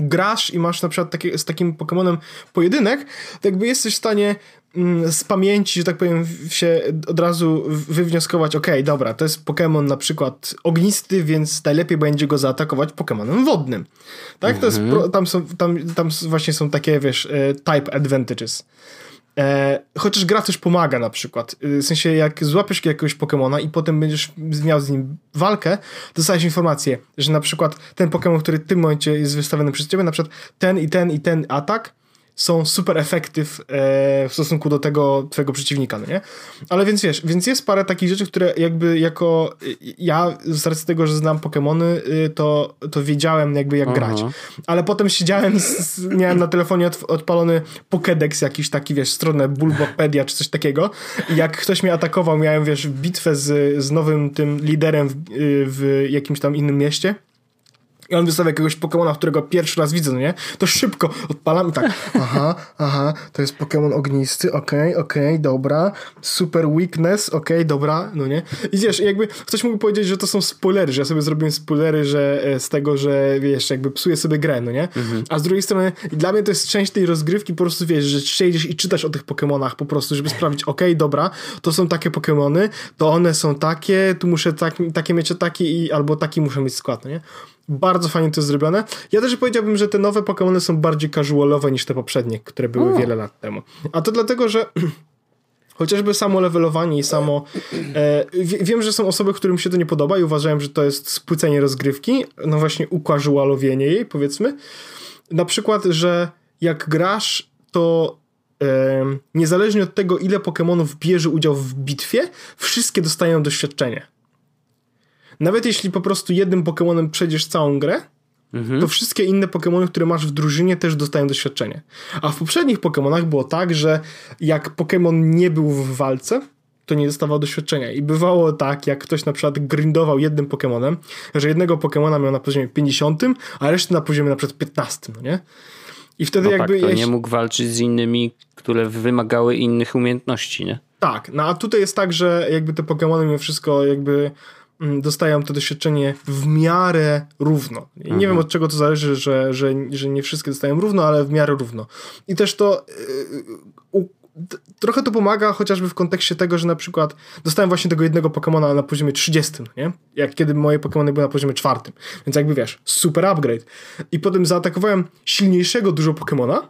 grasz i masz na przykład takie, z takim Pokémonem pojedynek, to jakby jesteś w stanie z pamięci, że tak powiem, się od razu wywnioskować, ok, dobra, to jest Pokémon na przykład ognisty, więc najlepiej będzie go zaatakować Pokémonem wodnym. Tak? To jest, mhm. tam, są, tam, tam właśnie są takie, wiesz, e, type advantages. E, chociaż gra też pomaga na przykład. E, w sensie, jak złapiesz jakiegoś Pokemona i potem będziesz miał z nim walkę, dostajesz informację, że na przykład ten Pokemon, który w tym momencie jest wystawiony przez ciebie, na przykład ten i ten i ten atak są super efektyw e, w stosunku do tego twojego przeciwnika, no nie? Ale więc wiesz, więc jest parę takich rzeczy, które jakby jako ja z racji tego, że znam Pokémony, y, to, to wiedziałem jakby jak Aha. grać. Ale potem siedziałem, z, miałem na telefonie od, odpalony Pokédex jakiś taki, wiesz, stronę Bulbapedia czy coś takiego i jak ktoś mnie atakował, miałem, wiesz, bitwę z, z nowym tym liderem w, w jakimś tam innym mieście i on wystawia jakiegoś Pokemona, którego pierwszy raz widzę, no nie? To szybko odpalam i tak, aha, aha, to jest Pokemon ognisty, okej, okay, okej, okay, dobra, super weakness, okej, okay, dobra, no nie? I wiesz, jakby ktoś mógł powiedzieć, że to są spoilery, że ja sobie zrobiłem spoilery, że e, z tego, że wiesz, jakby psuję sobie grę, no nie? Mhm. A z drugiej strony dla mnie to jest część tej rozgrywki, po prostu wiesz, że siedzisz i czytasz o tych Pokemonach po prostu, żeby sprawdzić, okej, dobra, to są takie Pokemony, to one są takie, tu muszę tak, takie mieć takie i albo taki muszę mieć skład, no nie? Bardzo fajnie to jest zrobione. Ja też powiedziałbym, że te nowe Pokémony są bardziej casualowe niż te poprzednie, które były o. wiele lat temu. A to dlatego, że chociażby samo levelowanie i samo... E, wiem, że są osoby, którym się to nie podoba i uważają, że to jest spłycenie rozgrywki, no właśnie ukasualowienie jej, powiedzmy. Na przykład, że jak grasz, to e, niezależnie od tego, ile Pokémonów bierze udział w bitwie, wszystkie dostają doświadczenie. Nawet jeśli po prostu jednym Pokémonem przejdziesz całą grę, mhm. to wszystkie inne Pokémony, które masz w drużynie też dostają doświadczenie. A w poprzednich Pokémonach było tak, że jak Pokémon nie był w walce, to nie dostawał doświadczenia. I bywało tak, jak ktoś na przykład grindował jednym Pokémonem, że jednego Pokémona miał na poziomie 50, a resztę na poziomie na przykład 15, no nie? I wtedy
no
jakby...
Tak, to jeśli... nie mógł walczyć z innymi, które wymagały innych umiejętności, nie?
Tak, no a tutaj jest tak, że jakby te Pokémony mimo wszystko jakby dostają to doświadczenie w miarę równo. Nie mhm. wiem od czego to zależy, że, że, że nie wszystkie dostają równo, ale w miarę równo. I też to y, trochę to pomaga chociażby w kontekście tego, że na przykład dostałem właśnie tego jednego Pokemona na poziomie 30, nie? Jak kiedy moje Pokemony były na poziomie czwartym. Więc jakby wiesz, super upgrade. I potem zaatakowałem silniejszego dużo Pokemona,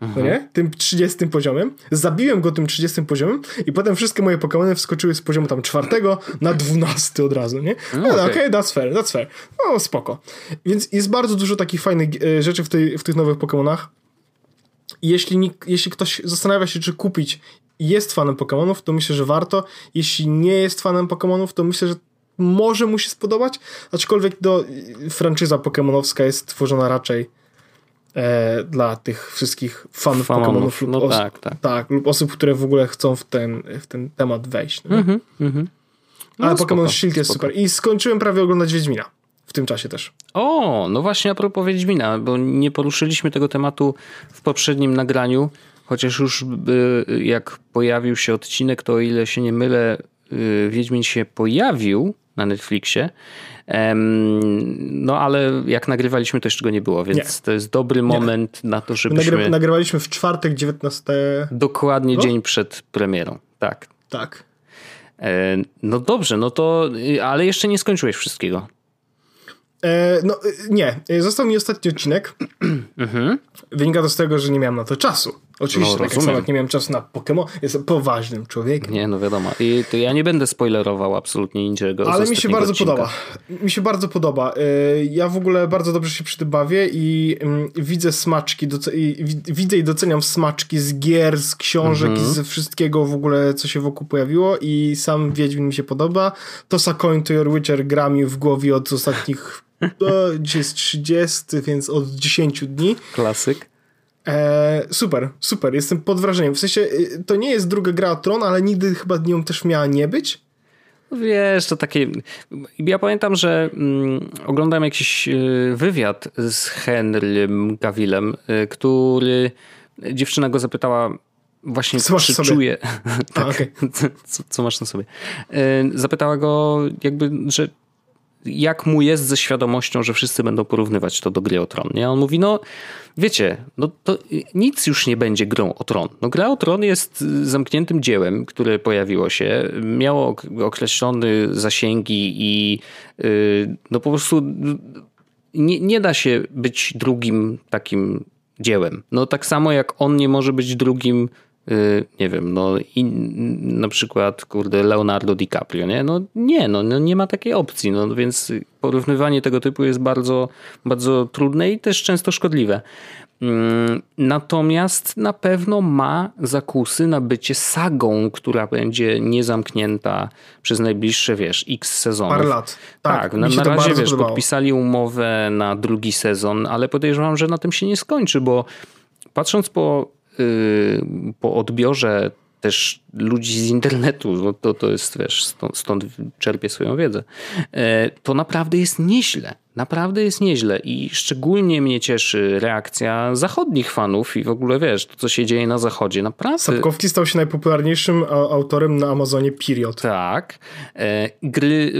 no nie? Tym 30 poziomem. Zabiłem go tym 30 poziomem i potem wszystkie moje Pokémony wskoczyły z poziomu tam czwartego na 12 od razu, nie? No, no okej, okay. okay, that's fair, that's fair. No spoko. Więc jest bardzo dużo takich fajnych e, rzeczy w, tej, w tych nowych Pokémonach. Jeśli, jeśli ktoś zastanawia się, czy kupić jest fanem Pokémonów, to myślę, że warto. Jeśli nie jest fanem Pokémonów, to myślę, że może mu się spodobać, aczkolwiek do, franczyza Pokémonowska jest tworzona raczej e, dla tych wszystkich fanów Pokémonów lub, no tak, tak. tak, lub osób, które w ogóle chcą w ten, w ten temat wejść. No. Mm -hmm, no, Ale Pokémon Shield jest spoko. super. I skończyłem prawie oglądać Wiedźmina w tym czasie też.
O, no właśnie a propos Wiedźmina, bo nie poruszyliśmy tego tematu w poprzednim nagraniu, chociaż już jak pojawił się odcinek, to o ile się nie mylę, y, Wiedźmin się pojawił na Netflixie. No ale jak nagrywaliśmy, to jeszcze go nie było, więc nie. to jest dobry moment nie. na to, żebyśmy... Nagry
nagrywaliśmy w czwartek 19...
Dokładnie no? dzień przed premierą, tak.
Tak.
E, no dobrze, no to... Ale jeszcze nie skończyłeś wszystkiego.
E, no y, nie, został mi ostatni odcinek. Mhm. Wynika to z tego, że nie miałem na to czasu. Oczywiście, no, tak jak sam, nie miałem czasu na Pokémon, jestem poważnym człowiekiem.
Nie, no wiadomo. I to ja nie będę spoilerował absolutnie niczego.
Ale mi się bardzo odcinka. podoba. Mi się bardzo podoba. E, ja w ogóle bardzo dobrze się przy tym bawię i mm, widzę smaczki, widzę i doceniam smaczki z gier, z książek, mhm. z wszystkiego w ogóle, co się wokół pojawiło i sam Wiedźmin mi się podoba. To Coin to Your Witcher gra mi w głowie od ostatnich to dzisiaj jest 30, więc od 10 dni.
Klasyk.
E, super, super, jestem pod wrażeniem. W sensie, y, to nie jest druga gra o Tron, ale nigdy chyba nią też miała nie być.
Wiesz, to takie. Ja pamiętam, że mm, oglądałem jakiś y, wywiad z Henrym Gavillem, y, który dziewczyna go zapytała, właśnie co czy czuje. tak, A, okay. co, co, masz na sobie? Zapytała go, jakby, że jak mu jest ze świadomością, że wszyscy będą porównywać to do gry o Tron. Nie? On mówi, no wiecie, no to nic już nie będzie grą o Tron. No gra o Tron jest zamkniętym dziełem, które pojawiło się, miało określone zasięgi i yy, no po prostu nie, nie da się być drugim takim dziełem. No tak samo jak on nie może być drugim Y, nie wiem, no i na przykład, kurde, Leonardo DiCaprio, nie? No nie, no, no nie ma takiej opcji, no więc porównywanie tego typu jest bardzo, bardzo trudne i też często szkodliwe. Mm, natomiast na pewno ma zakusy na bycie sagą, która będzie niezamknięta przez najbliższe, wiesz, x sezonów.
Parę lat. Tak,
tak na, na razie, wiesz, podobało. podpisali umowę na drugi sezon, ale podejrzewam, że na tym się nie skończy, bo patrząc po Y, po odbiorze też ludzi z internetu, no to, to jest, wiesz, stąd, stąd czerpię swoją wiedzę, e, to naprawdę jest nieźle. Naprawdę jest nieźle i szczególnie mnie cieszy reakcja zachodnich fanów i w ogóle wiesz, to co się dzieje na zachodzie. Naprawdę.
Sapkowski stał się najpopularniejszym autorem na Amazonie, period.
Tak. E, gry,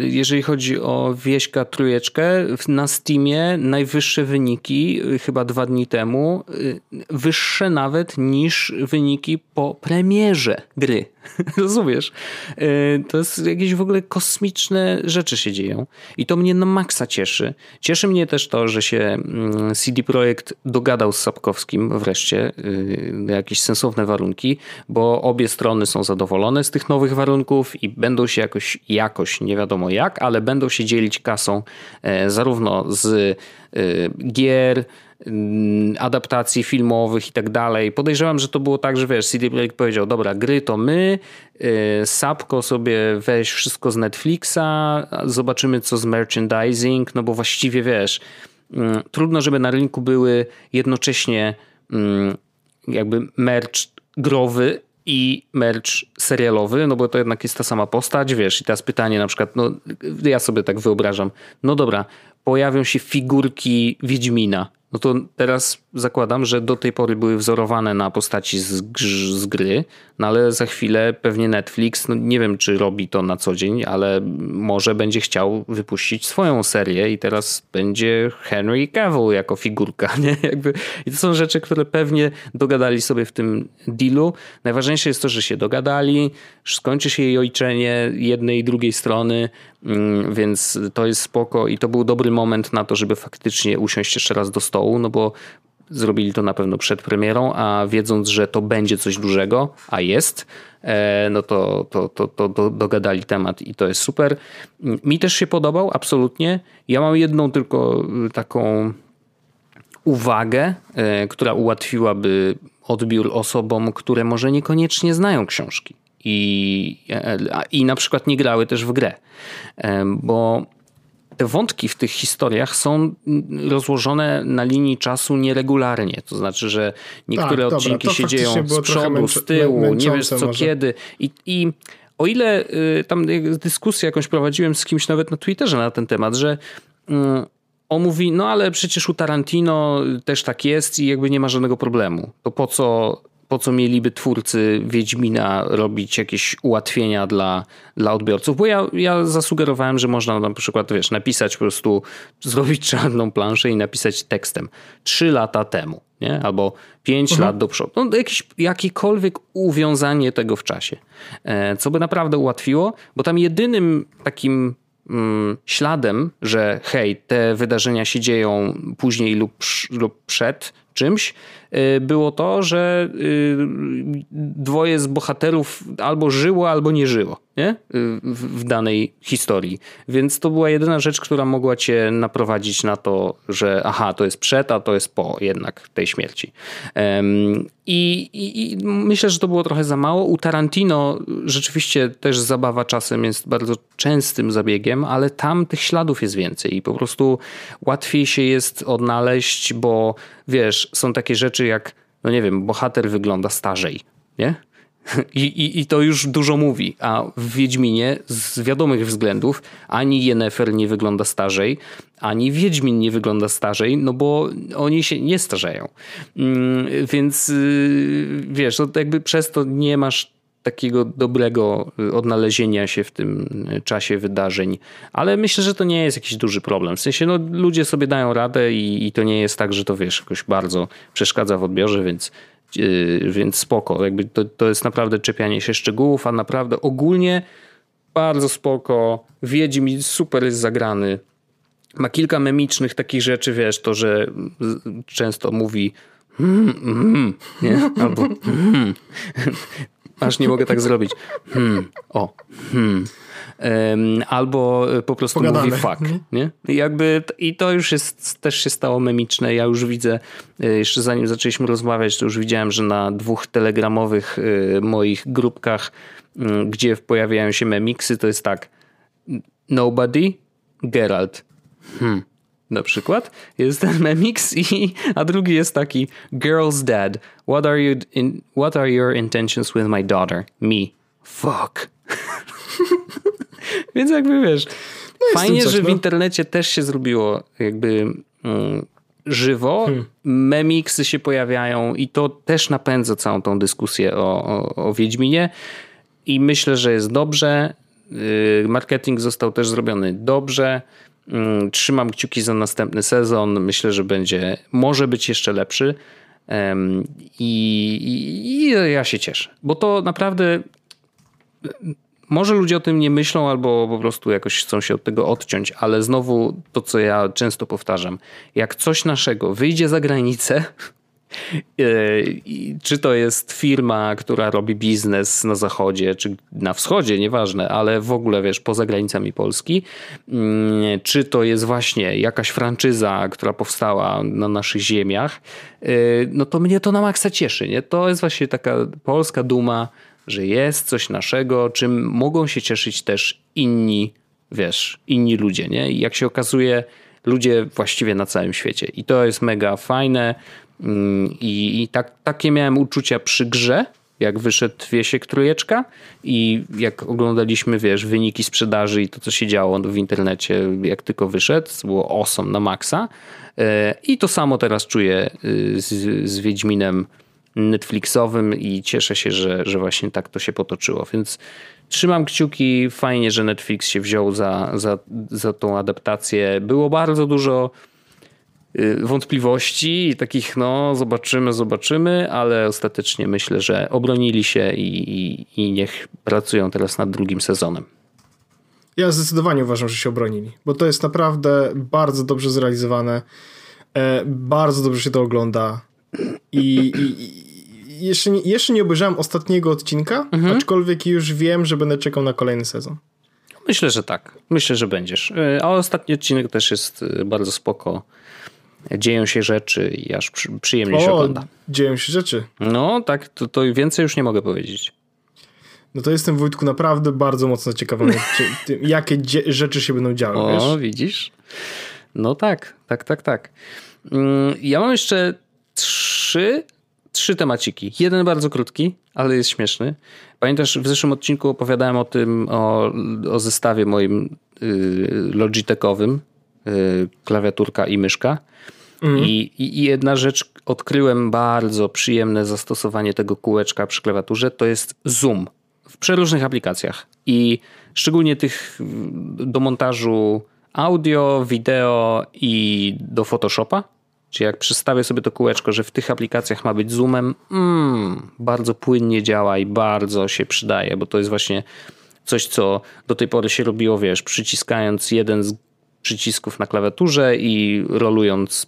y, jeżeli chodzi o Wieśka Trójeczkę, na Steamie najwyższe wyniki, y, chyba dwa dni temu, y, wyższe nawet niż wyniki po premierze gry. Rozumiesz? To jest jakieś w ogóle kosmiczne rzeczy się dzieją i to mnie na maksa cieszy cieszy. Mnie też to, że się mm, CD Projekt dogadał z Sapkowskim wreszcie na y, jakieś sensowne warunki, bo obie strony są zadowolone z tych nowych warunków i będą się jakoś, jakoś nie wiadomo jak, ale będą się dzielić kasą e, zarówno z y, gier, adaptacji filmowych i tak dalej. Podejrzewam, że to było tak, że wiesz, CD Projekt powiedział, dobra, gry to my, y, Sapko sobie weź wszystko z Netflixa, zobaczymy co z merchandising, no bo właściwie wiesz, mm, trudno, żeby na rynku były jednocześnie mm, jakby merch growy i merch serialowy, no bo to jednak jest ta sama postać, wiesz, i teraz pytanie na przykład, no ja sobie tak wyobrażam, no dobra, pojawią się figurki Wiedźmina, no to teraz zakładam, że do tej pory były wzorowane na postaci z, z gry, no ale za chwilę pewnie Netflix, no nie wiem czy robi to na co dzień, ale może będzie chciał wypuścić swoją serię i teraz będzie Henry Cavill jako figurka, nie? Jakby, I to są rzeczy, które pewnie dogadali sobie w tym dealu. Najważniejsze jest to, że się dogadali, skończy się jej ojczenie jednej i drugiej strony, mm, więc to jest spoko i to był dobry moment na to, żeby faktycznie usiąść jeszcze raz do stołu, no bo zrobili to na pewno przed premierą, a wiedząc, że to będzie coś dużego, a jest, e, no to, to, to, to, dogadali temat i to jest super. Mi też się podobał, absolutnie. Ja mam jedną tylko y, taką uwagę, e, która ułatwiłaby odbiór osobom, które może niekoniecznie znają książki i, e, i na przykład nie grały też w grę. Bo te wątki w tych historiach są rozłożone na linii czasu nieregularnie. To znaczy, że niektóre tak, odcinki dobra, się dzieją z przodu, z tyłu, nie wiesz co może. kiedy. I, I o ile y, tam dyskusję jakąś prowadziłem z kimś nawet na Twitterze na ten temat, że y, on mówi, no ale przecież u Tarantino też tak jest i jakby nie ma żadnego problemu. To po co po co mieliby twórcy Wiedźmina robić jakieś ułatwienia dla, dla odbiorców? Bo ja, ja zasugerowałem, że można na przykład, wiesz, napisać po prostu, zrobić czarną planszę i napisać tekstem trzy lata temu, nie? Albo pięć mhm. lat do przodu. No, jakieś, jakiekolwiek uwiązanie tego w czasie. E, co by naprawdę ułatwiło, bo tam jedynym takim mm, śladem, że hej, te wydarzenia się dzieją później lub, lub przed czymś, było to, że y, dwoje z bohaterów albo żyło, albo nie żyło nie? W, danej historii. Więc to była jedyna rzecz, która mogła cię naprowadzić na to, że aha, to jest przed, a to jest po jednak tej śmierci. I, i, I, myślę, że to było trochę za mało. U Tarantino rzeczywiście też zabawa czasem jest bardzo częstym zabiegiem, ale tam tych śladów jest więcej i po prostu łatwiej się jest odnaleźć, bo wiesz, są takie rzeczy jak, no nie wiem, bohater wygląda starzej, nie? I, i, I to już dużo mówi. A w Wiedźminie z wiadomych względów ani Yennefer nie wygląda starzej, ani Wiedźmin nie wygląda starzej, no bo oni się nie starzeją. Mm, więc y, wiesz, to jakby przez to nie masz takiego dobrego odnalezienia się w tym czasie wydarzeń. Ale myślę, że to nie jest jakiś duży problem. W sensie, no, ludzie sobie dają radę i, i to nie jest tak, że to wiesz, jakoś bardzo przeszkadza w odbiorze, więc więc spoko. Jakby to, to jest naprawdę czepianie się szczegółów, a naprawdę ogólnie bardzo spoko. Wiedźmin super jest zagrany. Ma kilka memicznych takich rzeczy, wiesz, to, że często mówi hmm, hmm, nie? Albo hmm. Aż nie mogę tak zrobić. Hmm, o, hmm albo po prostu Pogadane. mówi fuck. Mhm. Nie? I, jakby, I to już jest, też się stało memiczne. Ja już widzę, e, jeszcze zanim zaczęliśmy rozmawiać, to już widziałem, że na dwóch telegramowych e, moich grupkach, mm, gdzie pojawiają się memiksy, to jest tak nobody, Geralt. Hmm na przykład. Jest ten memix, i, a drugi jest taki Girl's dad. What are, you in, what are your intentions with my daughter? Me. Fuck. Więc jakby wiesz, no fajnie, coś, że no. w internecie też się zrobiło jakby mm, żywo, hmm. memiksy się pojawiają i to też napędza całą tą dyskusję o, o, o Wiedźminie i myślę, że jest dobrze. Y, marketing został też zrobiony dobrze. Mm, trzymam kciuki za następny sezon. Myślę, że będzie, może być jeszcze lepszy. I, i, i ja się cieszę, bo to naprawdę może ludzie o tym nie myślą albo po prostu jakoś chcą się od tego odciąć, ale znowu to, co ja często powtarzam. Jak coś naszego wyjdzie za granicę, e, czy to jest firma, która robi biznes na zachodzie, czy na wschodzie, nieważne, ale w ogóle wiesz, poza granicami Polski, mm, czy to jest właśnie jakaś franczyza, która powstała na naszych ziemiach, e, no to mnie to na maksa cieszy. Nie? To jest właśnie taka polska duma, że jest coś naszego, czym mogą się cieszyć też inni, wiesz, inni ludzie, nie? I jak się okazuje, ludzie właściwie na całym świecie. I to jest mega fajne. Mm, I, i tak, takie miałem uczucia przy grze, jak wyszedł Wiesiek Trójeczka i jak oglądaliśmy, wiesz, wyniki sprzedaży i to, co się działo w internecie, jak tylko wyszedł, było awesome na maksa. E, I to samo teraz czuję z, z Wiedźminem Netflixowym i cieszę się, że, że właśnie tak to się potoczyło. Więc trzymam kciuki. Fajnie, że Netflix się wziął za, za, za tą adaptację. Było bardzo dużo y, wątpliwości i takich, no, zobaczymy, zobaczymy, ale ostatecznie myślę, że obronili się i, i, i niech pracują teraz nad drugim sezonem.
Ja zdecydowanie uważam, że się obronili, bo to jest naprawdę bardzo dobrze zrealizowane. E, bardzo dobrze się to ogląda. I, i, jeszcze, nie, jeszcze nie obejrzałem ostatniego odcinka, mhm. aczkolwiek już wiem, że będę czekał na kolejny sezon.
Myślę, że tak. Myślę, że będziesz. E, a ostatni odcinek też jest e, bardzo spoko. Dzieją się rzeczy i aż przyjemnie o, się ogląda.
Dzieją się rzeczy.
No tak, to, to więcej już nie mogę powiedzieć.
No to jestem Wojtku naprawdę bardzo mocno ciekawy, jakie rzeczy się będą działy. O, wiesz?
widzisz? No tak, tak, tak, tak. Mm, ja mam jeszcze trzy, trzy temaciki. Jeden bardzo krótki, ale jest śmieszny. Pamiętasz, w zeszłym odcinku opowiadałem o tym, o, o zestawie moim y, Logitechowym, klawiaturka i myszka. Mhm. I, I jedna rzecz, odkryłem bardzo przyjemne zastosowanie tego kółeczka przy klawiaturze, to jest zoom w przeróżnych aplikacjach. I szczególnie tych do montażu audio, wideo i do Photoshopa czy jak przestawię sobie to kółeczko, że w tych aplikacjach ma być zoomem, mm, bardzo płynnie działa i bardzo się przydaje, bo to jest właśnie coś, co do tej pory się robiło, wiesz, przyciskając jeden z przycisków na klawiaturze i rolując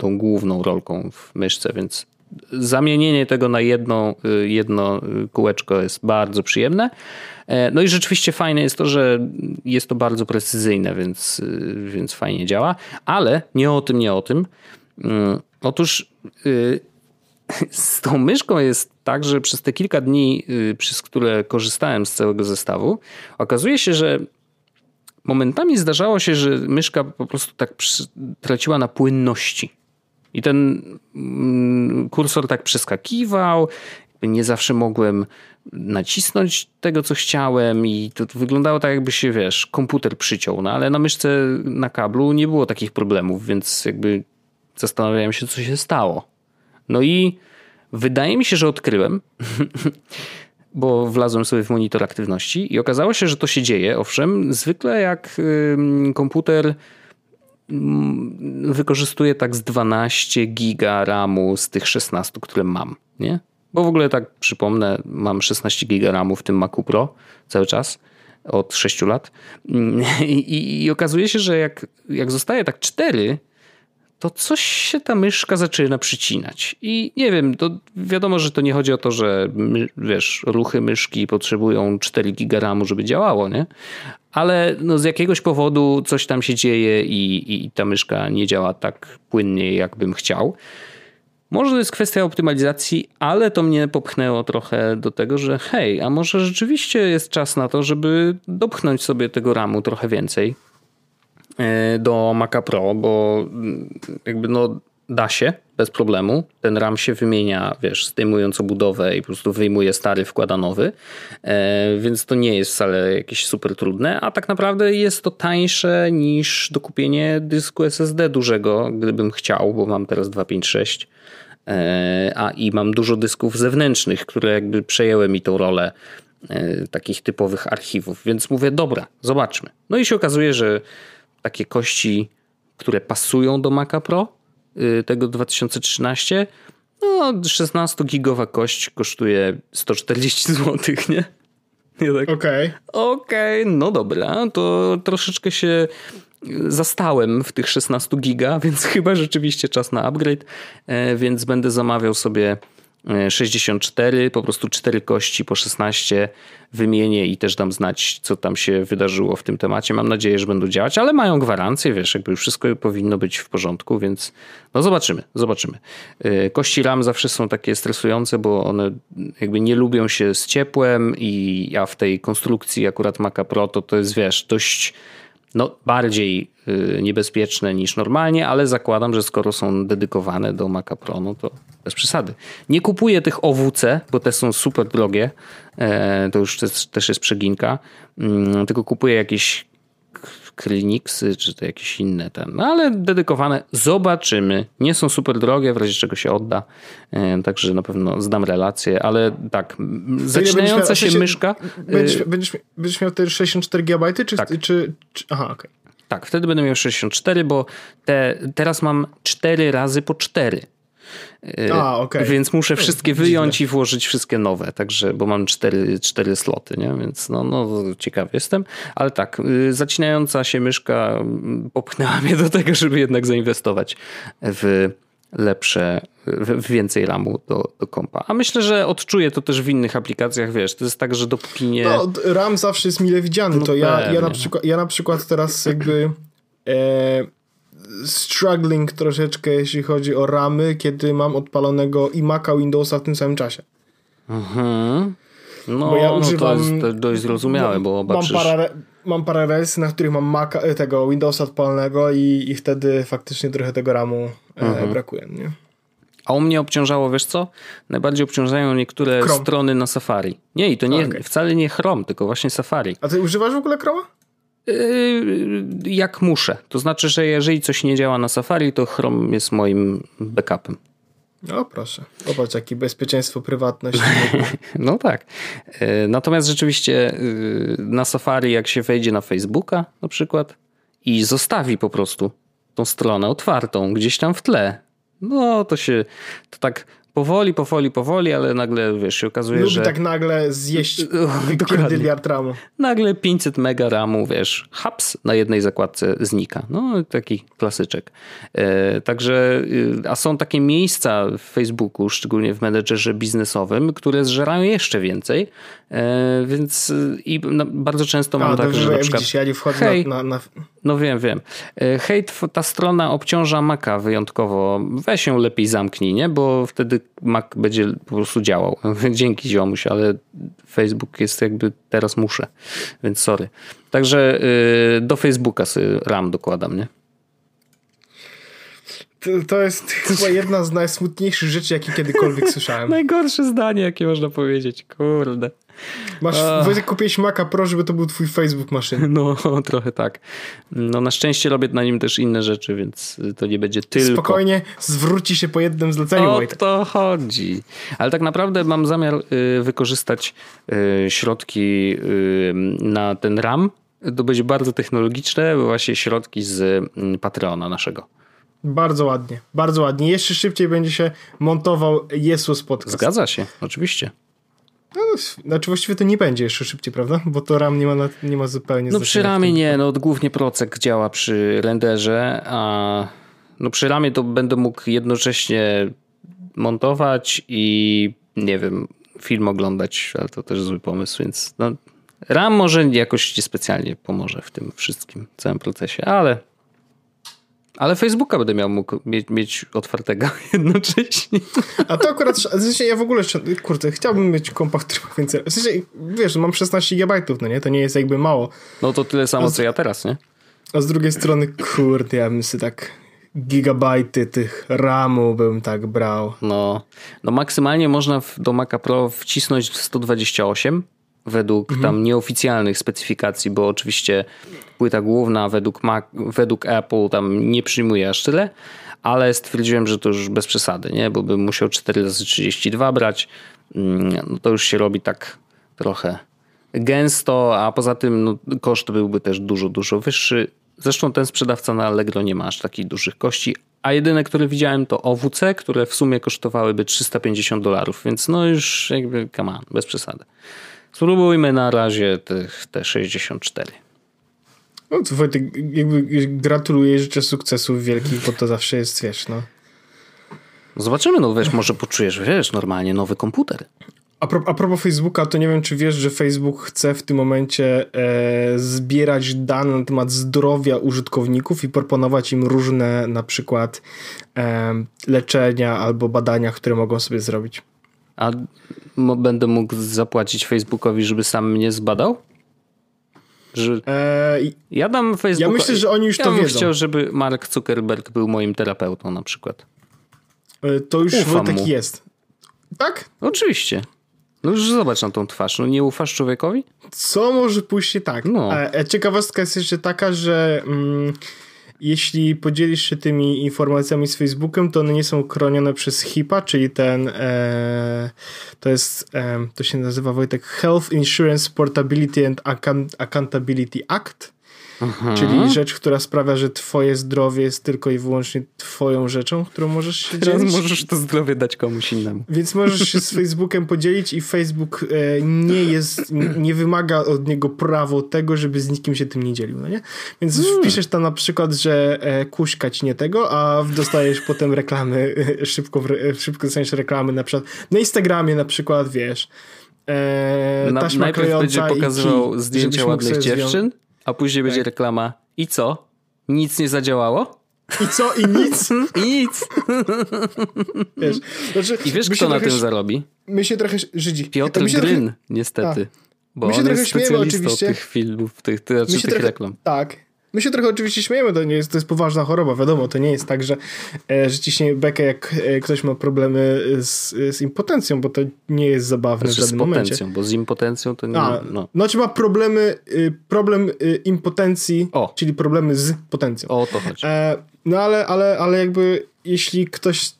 tą główną rolką w myszce, więc zamienienie tego na jedno, jedno kółeczko jest bardzo przyjemne. E, no i rzeczywiście fajne jest to, że jest to bardzo precyzyjne, więc, więc fajnie działa, ale nie o tym, nie o tym. Mm, otóż y, z tą myszką jest tak, że przez te kilka dni, y, przez które korzystałem z całego zestawu, okazuje się, że momentami zdarzało się, że myszka po prostu tak traciła na płynności. I ten mm, kursor tak przeskakiwał, nie zawsze mogłem nacisnąć tego, co chciałem i to wyglądało tak, jakby się, wiesz, komputer przyciął, no ale na myszce na kablu nie było takich problemów, więc jakby zastanawiałem się, co się stało. No i wydaje mi się, że odkryłem, bo wlazłem sobie w monitor aktywności i okazało się, że to się dzieje, owszem, zwykle jak komputer wykorzystuje tak z 12 giga RAMu z tych 16, które mam, nie? Bo w ogóle tak przypomnę, mam 16 giga RAMu w tym Macu Pro cały czas od 6 lat I, i, i okazuje się, że jak, jak zostaje tak 4, to coś się ta myszka zaczyna przycinać. I nie wiem, to wiadomo, że to nie chodzi o to, że wiesz, ruchy myszki potrzebują 4 gigaramu, żeby działało, nie? Ale no z jakiegoś powodu coś tam się dzieje i, i ta myszka nie działa tak płynnie, jakbym chciał. Może to jest kwestia optymalizacji, ale to mnie popchnęło trochę do tego, że hej, a może rzeczywiście jest czas na to, żeby dopchnąć sobie tego ramu trochę więcej do Maca Pro, bo mm, jakby no da się bez problemu. Ten RAM się wymienia, wiesz, zdejmując obudowę i po prostu wyjmuje stary, wkłada nowy, e, więc to nie jest wcale jakieś super trudne, a tak naprawdę jest to tańsze niż dokupienie dysku SSD dużego, gdybym chciał, bo mam teraz 256 e, a i mam dużo dysków zewnętrznych, które jakby przejęły mi tą rolę takich typowych archiwów, więc mówię, dobra, zobaczmy. No i się okazuje, że takie kości, które pasują do Maca Pro y, tego 2013. No, 16-gigowa kość kosztuje 140 zł, nie?
Okej. Tak, Okej,
okay, no dobra, to troszeczkę się zastałem w tych 16 giga, więc chyba rzeczywiście czas na upgrade, e, więc będę zamawiał sobie 64, po prostu 4 kości po 16 wymienię i też dam znać, co tam się wydarzyło w tym temacie. Mam nadzieję, że będą działać, ale mają gwarancję, wiesz, jakby wszystko powinno być w porządku, więc no zobaczymy, zobaczymy. Y, kości RAM zawsze są takie stresujące, bo one jakby nie lubią się z ciepłem i ja w tej konstrukcji akurat Maca Pro to to jest, wiesz, dość no, bardziej y, niebezpieczne niż normalnie, ale zakładam, że skoro są dedykowane do Maca Pro, no to bez przesady. Nie kupuję tych OWC, bo te są super drogie, e, to już też jest przeginka, mm, tylko kupuję jakieś Kliniksy, czy to jakieś inne ten, no ale dedykowane. Zobaczymy. Nie są super drogie, w razie czego się odda, e, także na pewno zdam relację, ale tak, zaczynająca się myszka...
Będziesz, będziesz, będziesz miał te 64 GB, czy, tak. czy, czy... Aha, okej. Okay.
Tak, wtedy będę miał 64, bo te, teraz mam 4 razy po 4.
A, okay.
Więc muszę wszystkie wyjąć i włożyć wszystkie nowe, także, bo mam cztery, cztery sloty, nie? więc no, no ciekawy jestem. Ale tak, y, zacinająca się myszka mm, popchnęła mnie do tego, żeby jednak zainwestować w lepsze, w więcej RAMu do, do kompa. A myślę, że odczuję to też w innych aplikacjach, wiesz, to jest tak, że dopóki nie...
No, RAM zawsze jest mile widziany, no to ja, ja, na przykład, ja na przykład teraz jakby... E struggling troszeczkę, jeśli chodzi o ramy, kiedy mam odpalonego i Maca Windowsa w tym samym czasie.
Mhm. No, bo ja używam, no to jest dość zrozumiałe, bo
mam parę, mam parę wersji, na których mam Maca, e, tego Windowsa odpalonego i, i wtedy faktycznie trochę tego ramu e, mhm. brakuje. Nie?
A u mnie obciążało, wiesz co? Najbardziej obciążają niektóre Chrome. strony na Safari. Nie, i to nie, okay. wcale nie Chrome, tylko właśnie Safari.
A ty używasz w ogóle Chroma?
Yy, jak muszę. To znaczy, że jeżeli coś nie działa na Safari, to Chrome jest moim backupem.
No proszę, popatrz jakie bezpieczeństwo, prywatność.
no tak. Yy, natomiast rzeczywiście yy, na Safari jak się wejdzie na Facebooka na przykład i zostawi po prostu tą stronę otwartą gdzieś tam w tle, no to się to tak powoli, powoli, powoli, ale nagle, wiesz, się okazuje,
Lubi
że...
tak nagle zjeść dyliard ramu.
Nagle 500 mega ramu, wiesz, haps, na jednej zakładce znika. No, taki klasyczek. E, także, y, a są takie miejsca w Facebooku, szczególnie w menedżerze biznesowym, które zżerają jeszcze więcej, e, więc y, i no, bardzo często mam a, tak, że na przykład...
Widzisz, ja nie wchodzę hej, na, na...
No wiem, wiem. E, hej, ta strona obciąża Maca wyjątkowo. Weź ją lepiej zamknij, nie? Bo wtedy Mac będzie po prostu działał. Dzięki ziomuś, ale Facebook jest jakby teraz muszę, więc sorry. Także yy, do Facebooka sobie RAM dokładam, nie?
To jest chyba jedna z najsmutniejszych rzeczy, jakie kiedykolwiek słyszałem.
Najgorsze zdanie, jakie można powiedzieć. Kurde.
Masz, Wojtek, kupiłeś Maca Pro, żeby to był twój Facebook maszyn.
No, trochę tak. No, na szczęście robię na nim też inne rzeczy, więc to nie będzie tylko...
Spokojnie, zwróci się po jednym zleceniu,
O to chodzi. Ale tak naprawdę mam zamiar y, wykorzystać y, środki y, na ten RAM. To będzie bardzo technologiczne, właśnie środki z mm, Patreona naszego.
Bardzo ładnie, bardzo ładnie. Jeszcze szybciej będzie się montował Jesus Podcast.
Zgadza się, oczywiście.
No, znaczy właściwie to nie będzie jeszcze szybciej, prawda? Bo to RAM nie ma, nie ma zupełnie...
No przy ramie nie, no głównie procek działa przy renderze, a no przy ramie to będę mógł jednocześnie montować i nie wiem, film oglądać, ale to też zły pomysł, więc no, RAM może jakoś specjalnie pomoże w tym wszystkim, całym procesie, ale ale Facebooka będę miał mógł mieć, mieć otwartego jednocześnie.
A to akurat, w sensie ja w ogóle, kurde, chciałbym mieć kompa, który ma więcej, w sensie, wiesz, mam 16 GB, no nie, to nie jest jakby mało.
No to tyle samo, z, co ja teraz, nie?
A z drugiej strony, kurde, ja bym sobie tak gigabajty tych RAMu bym tak brał.
No, no maksymalnie można do Maca Pro wcisnąć 128 według mhm. tam nieoficjalnych specyfikacji, bo oczywiście płyta główna według, Mac, według Apple tam nie przyjmuje aż tyle, ale stwierdziłem, że to już bez przesady, nie? bo bym musiał 4 razy 32 brać, mm, no to już się robi tak trochę gęsto, a poza tym no, koszt byłby też dużo, dużo wyższy. Zresztą ten sprzedawca na Allegro nie ma aż takich dużych kości, a jedyne, które widziałem to OWC, które w sumie kosztowałyby 350 dolarów, więc no już jakby come on, bez przesady. Spróbujmy na razie tych, te 64.
No to Wojtek, jakby gratuluję, życzę sukcesów wielkich, bo to zawsze jest, wiesz, no.
Zobaczymy, no wiesz, może poczujesz, wiesz, normalnie nowy komputer.
A, pro, a propos Facebooka, to nie wiem, czy wiesz, że Facebook chce w tym momencie e, zbierać dane na temat zdrowia użytkowników i proponować im różne na przykład e, leczenia albo badania, które mogą sobie zrobić.
A będę mógł zapłacić Facebookowi, żeby sam mnie zbadał? Że e, ja dam Facebook.
Ja myślę, że oni już
ja
to wiedzą.
chciał, żeby Mark Zuckerberg był moim terapeutą na przykład.
E, to już tak jest. Tak?
Oczywiście. No już zobacz na tą twarz. No nie ufasz człowiekowi?
Co może pójść tak? No. E, ciekawostka jest jeszcze taka, że mm, jeśli podzielisz się tymi informacjami z Facebookiem, to one nie są chronione przez HIPAA, czyli ten e, to jest, e, to się nazywa Wojtek Health Insurance Portability and Accountability Act Aha. Czyli rzecz, która sprawia, że twoje zdrowie jest tylko i wyłącznie twoją rzeczą, którą możesz się
Teraz dzielić. możesz to zdrowie dać komuś innemu.
Więc możesz się z Facebookiem podzielić i Facebook e, nie jest, nie wymaga od niego prawo tego, żeby z nikim się tym nie dzielił, no nie? Więc hmm. wpiszesz tam na przykład, że e, kuśka ci nie tego, a dostajesz potem reklamy, e, szybko, szybko dostaniesz reklamy na przykład na Instagramie na przykład, wiesz,
e, na, najpierw będzie pokazywał zdjęcia ładnych dziewczyn, a później tak. będzie reklama. I co? Nic nie zadziałało?
I co? I nic?
I nic.
Wiesz,
znaczy, I wiesz, kto na tym zarobi?
My się trochę Żydzi.
Piotr Gryn, trochę... niestety. A. Bo my się on trochę jest specjalistą oczywiście. tych filmów, tych, tych, tych trochę, reklam.
Tak, My się trochę oczywiście śmiejemy, to, nie jest, to jest poważna choroba, wiadomo, to nie jest tak, że, e, że ciśnie bekę, jak e, ktoś ma problemy z, z impotencją, bo to nie jest zabawne znaczy w żadnym
z potencją, momencie. bo z impotencją to nie...
A, no. Znaczy ma problemy, y, problem y, impotencji, o. czyli problemy z potencją.
O to chodzi.
E, no ale, ale, ale jakby jeśli ktoś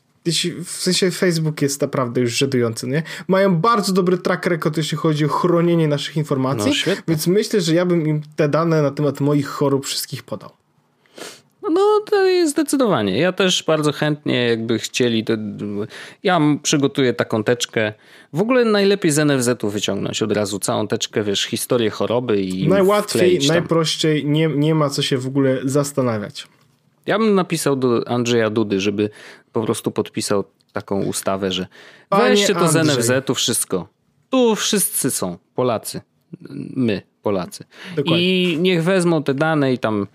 w sensie Facebook jest naprawdę już żenujący, nie? Mają bardzo dobry track record, jeśli chodzi o chronienie naszych informacji, no, więc myślę, że ja bym im te dane na temat moich chorób wszystkich podał.
No to jest zdecydowanie. Ja też bardzo chętnie, jakby chcieli, to ja przygotuję taką teczkę. W ogóle najlepiej z NFZ-u wyciągnąć od razu całą teczkę, wiesz, historię choroby i.
Najłatwiej, najprościej, nie, nie ma co się w ogóle zastanawiać.
Ja bym napisał do Andrzeja Dudy, żeby po prostu podpisał taką ustawę, że Panie weźcie to Andrzej. z NFZ-u wszystko. Tu wszyscy są, Polacy. My, Polacy. Dokładnie. I niech wezmą te dane i tam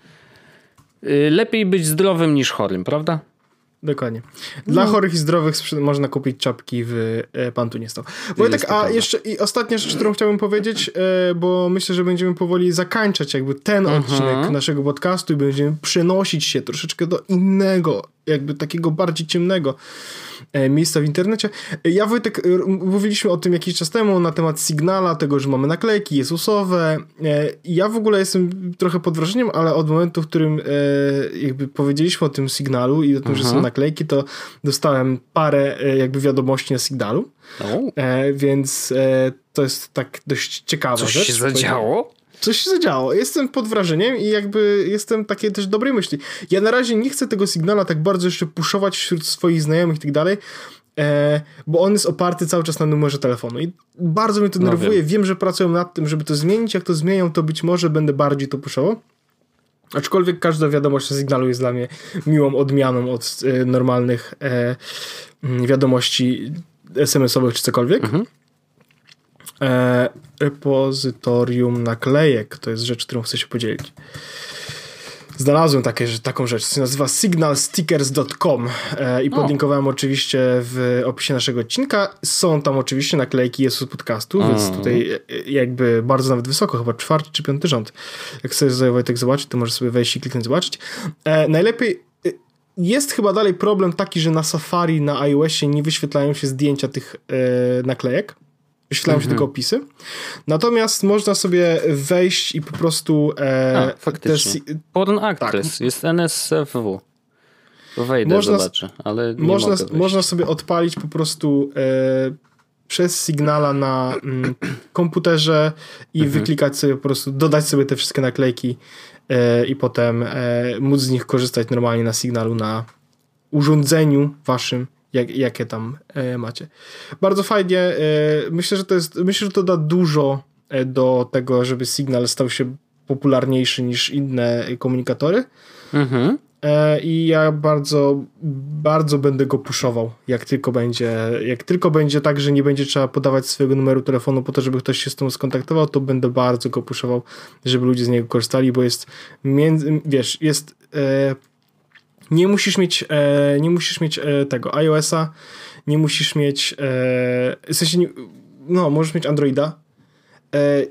y, lepiej być zdrowym niż chorym, prawda?
Dokładnie. Dla no. chorych i zdrowych można kupić czapki w e, Pan tu nie stał. Wojtek, a jeszcze i ostatnia rzecz, którą chciałbym powiedzieć, e, bo myślę, że będziemy powoli zakończać jakby ten mhm. odcinek naszego podcastu i będziemy przenosić się troszeczkę do innego, jakby takiego bardziej ciemnego E, miejsca w internecie. Ja Wojtek, mówiliśmy o tym jakiś czas temu na temat Signala, tego, że mamy naklejki Jezusowe. E, ja w ogóle jestem trochę pod wrażeniem, ale od momentu, w którym e, jakby powiedzieliśmy o tym Signalu i o tym, że są mhm. naklejki, to dostałem parę jakby wiadomości na Signalu. Więc to jest tak dość ciekawa
Coś
rzecz.
się zadziało?
Coś się zadziało. Jestem pod wrażeniem i jakby jestem takiej też dobrej myśli. Ja na razie nie chcę tego sygnała tak bardzo jeszcze puszować wśród swoich znajomych i tak dalej, e, bo on jest oparty cały czas na numerze telefonu i bardzo mnie to no nerwuje. Wiem. wiem. że pracują nad tym, żeby to zmienić. Jak to zmienią, to być może będę bardziej to puszował. Aczkolwiek każda wiadomość o sygnalu jest dla mnie miłą odmianą od e, normalnych e, wiadomości SMS-owych czy cokolwiek. Mhm. E, repozytorium naklejek. To jest rzecz, którą chcę się podzielić. Znalazłem takie, taką rzecz, co się nazywa signalstickers.com e, i podlinkowałem o. oczywiście w opisie naszego odcinka. Są tam oczywiście naklejki Jezus podcastu, o. więc tutaj e, jakby bardzo nawet wysoko, chyba czwarty czy piąty rząd. Jak sobie Wojtek zobaczyć, to możesz sobie wejść i kliknąć zobaczyć. E, najlepiej jest chyba dalej problem taki, że na Safari, na iOSie nie wyświetlają się zdjęcia tych e, naklejek wyświetlają się mhm. tylko opisy. Natomiast można sobie wejść i po prostu... E,
A, faktycznie. Te, Porn Actress, tak. jest NSFW. Wejdę, można, zobaczę, ale nie
można, można sobie odpalić po prostu e, przez Signala na mm, komputerze i mhm. wyklikać sobie po prostu, dodać sobie te wszystkie naklejki e, i potem e, móc z nich korzystać normalnie na Signalu na urządzeniu waszym jak, jakie tam e, macie. Bardzo fajnie. E, myślę, że to jest, myślę, że to da dużo e, do tego, żeby Signal stał się popularniejszy niż inne komunikatory. Mhm. I ja bardzo, bardzo będę go puszował, jak tylko będzie, jak tylko będzie tak, że nie będzie trzeba podawać swojego numeru telefonu po to, żeby ktoś się z tym skontaktował, to będę bardzo go puszował, żeby ludzie z niego korzystali, bo jest między, wiesz, jest e, nie musisz mieć, e, nie musisz mieć e, tego iOS-a, nie musisz mieć, e, w sensie, nie, no, możesz mieć Androida. E,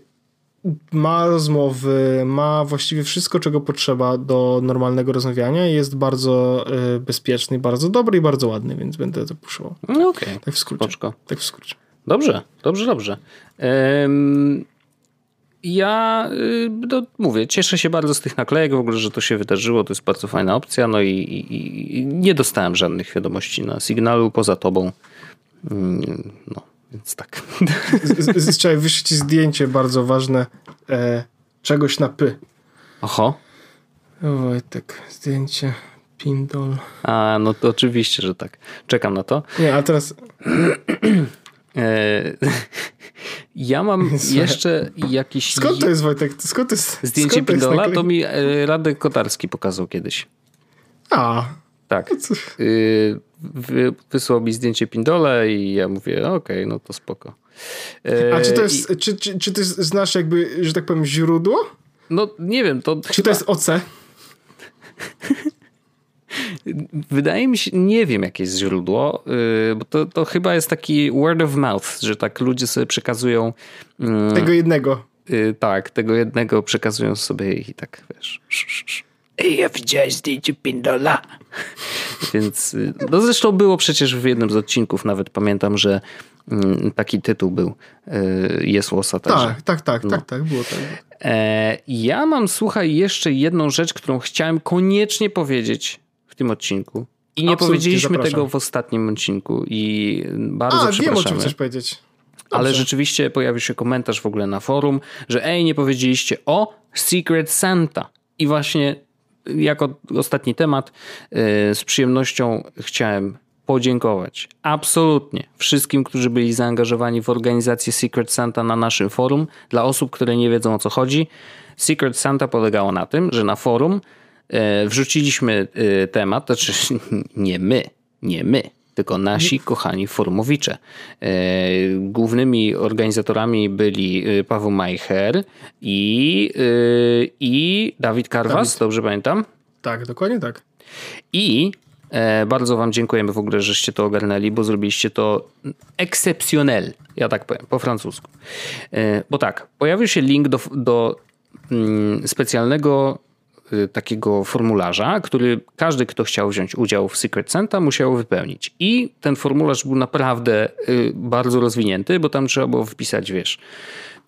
ma rozmowy, ma właściwie wszystko, czego potrzeba do normalnego rozmawiania. Jest bardzo y, bezpieczny, bardzo dobry i bardzo ładny, więc będę to puszował.
No okej. Okay.
Tak w skrócie. Poczko. Tak w skrócie.
Dobrze, dobrze, dobrze. Um, ja no, mówię, cieszę się bardzo z tych naklejek, w ogóle, że to się wydarzyło, to jest bardzo fajna opcja, no i, i, i nie dostałem żadnych wiadomości na sygnalu poza tobą. Mm, no, więc tak.
Wyśleć ci zdjęcie bardzo ważne e, czegoś na py.
Oho.
Wojtek, zdjęcie. Pindol.
A, no to oczywiście, że tak. Czekam na to.
Nie, a teraz...
E, ja mam jeszcze jakiś...
Skąd to jest Wojtek? Skąd to jest,
Zdjęcie
skąd
to Pindola to mi e, Radek Kotarski pokazał kiedyś.
A.
Tak. Y, wysłał mi zdjęcie Pindola i ja mówię, okej, okay, no to spoko.
A czy to jest, I... czy, czy, czy ty znasz jakby, że tak powiem, źródło?
No nie wiem, to
Czy chyba... to jest OC?
Wydaje mi się, nie wiem jakie jest źródło, y, bo to, to chyba jest taki word of mouth, że tak ludzie sobie przekazują.
Mm, tego jednego.
Y, tak, tego jednego przekazują sobie i tak wiesz. Ej, ja widziałeś zdjęcie Pindola. Więc, y, no zresztą było przecież w jednym z odcinków, nawet pamiętam, że mm, taki tytuł był Jest łosa
także. Tak, tak, tak, no. tak, tak, było tak.
E, ja mam, słuchaj, jeszcze jedną rzecz, którą chciałem koniecznie powiedzieć tym odcinku. I nie Absolutnie, powiedzieliśmy zapraszam. tego w ostatnim odcinku i bardzo A, przepraszamy. wiem o czym
chcesz powiedzieć.
Dobrze. Ale rzeczywiście pojawił się komentarz w ogóle na forum, że ej, nie powiedzieliście o Secret Santa. I właśnie jako ostatni temat yy, z przyjemnością chciałem podziękować absolutnie wszystkim, którzy byli zaangażowani w organizację Secret Santa na naszym forum. Dla osób, które nie wiedzą o co chodzi, Secret Santa polegało na tym, że na forum wrzuciliśmy e, temat, to znaczy nie my, nie my, tylko nasi kochani formowicze. E, głównymi organizatorami byli Paweł Majcher i, i Dawid Karwas, Dawid. dobrze pamiętam?
Tak, dokładnie tak.
I bardzo Wam dziękujemy w ogóle, żeście to ogarnęli, bo zrobiliście to exceptionnel, ja tak powiem, po francusku. Bo tak, pojawił się link do, do mm, specjalnego takiego formularza, który każdy, kto chciał wziąć udział w Secret Santa, musiał wypełnić. I ten formularz był naprawdę y, bardzo rozwinięty, bo tam trzeba było wpisać, wiesz,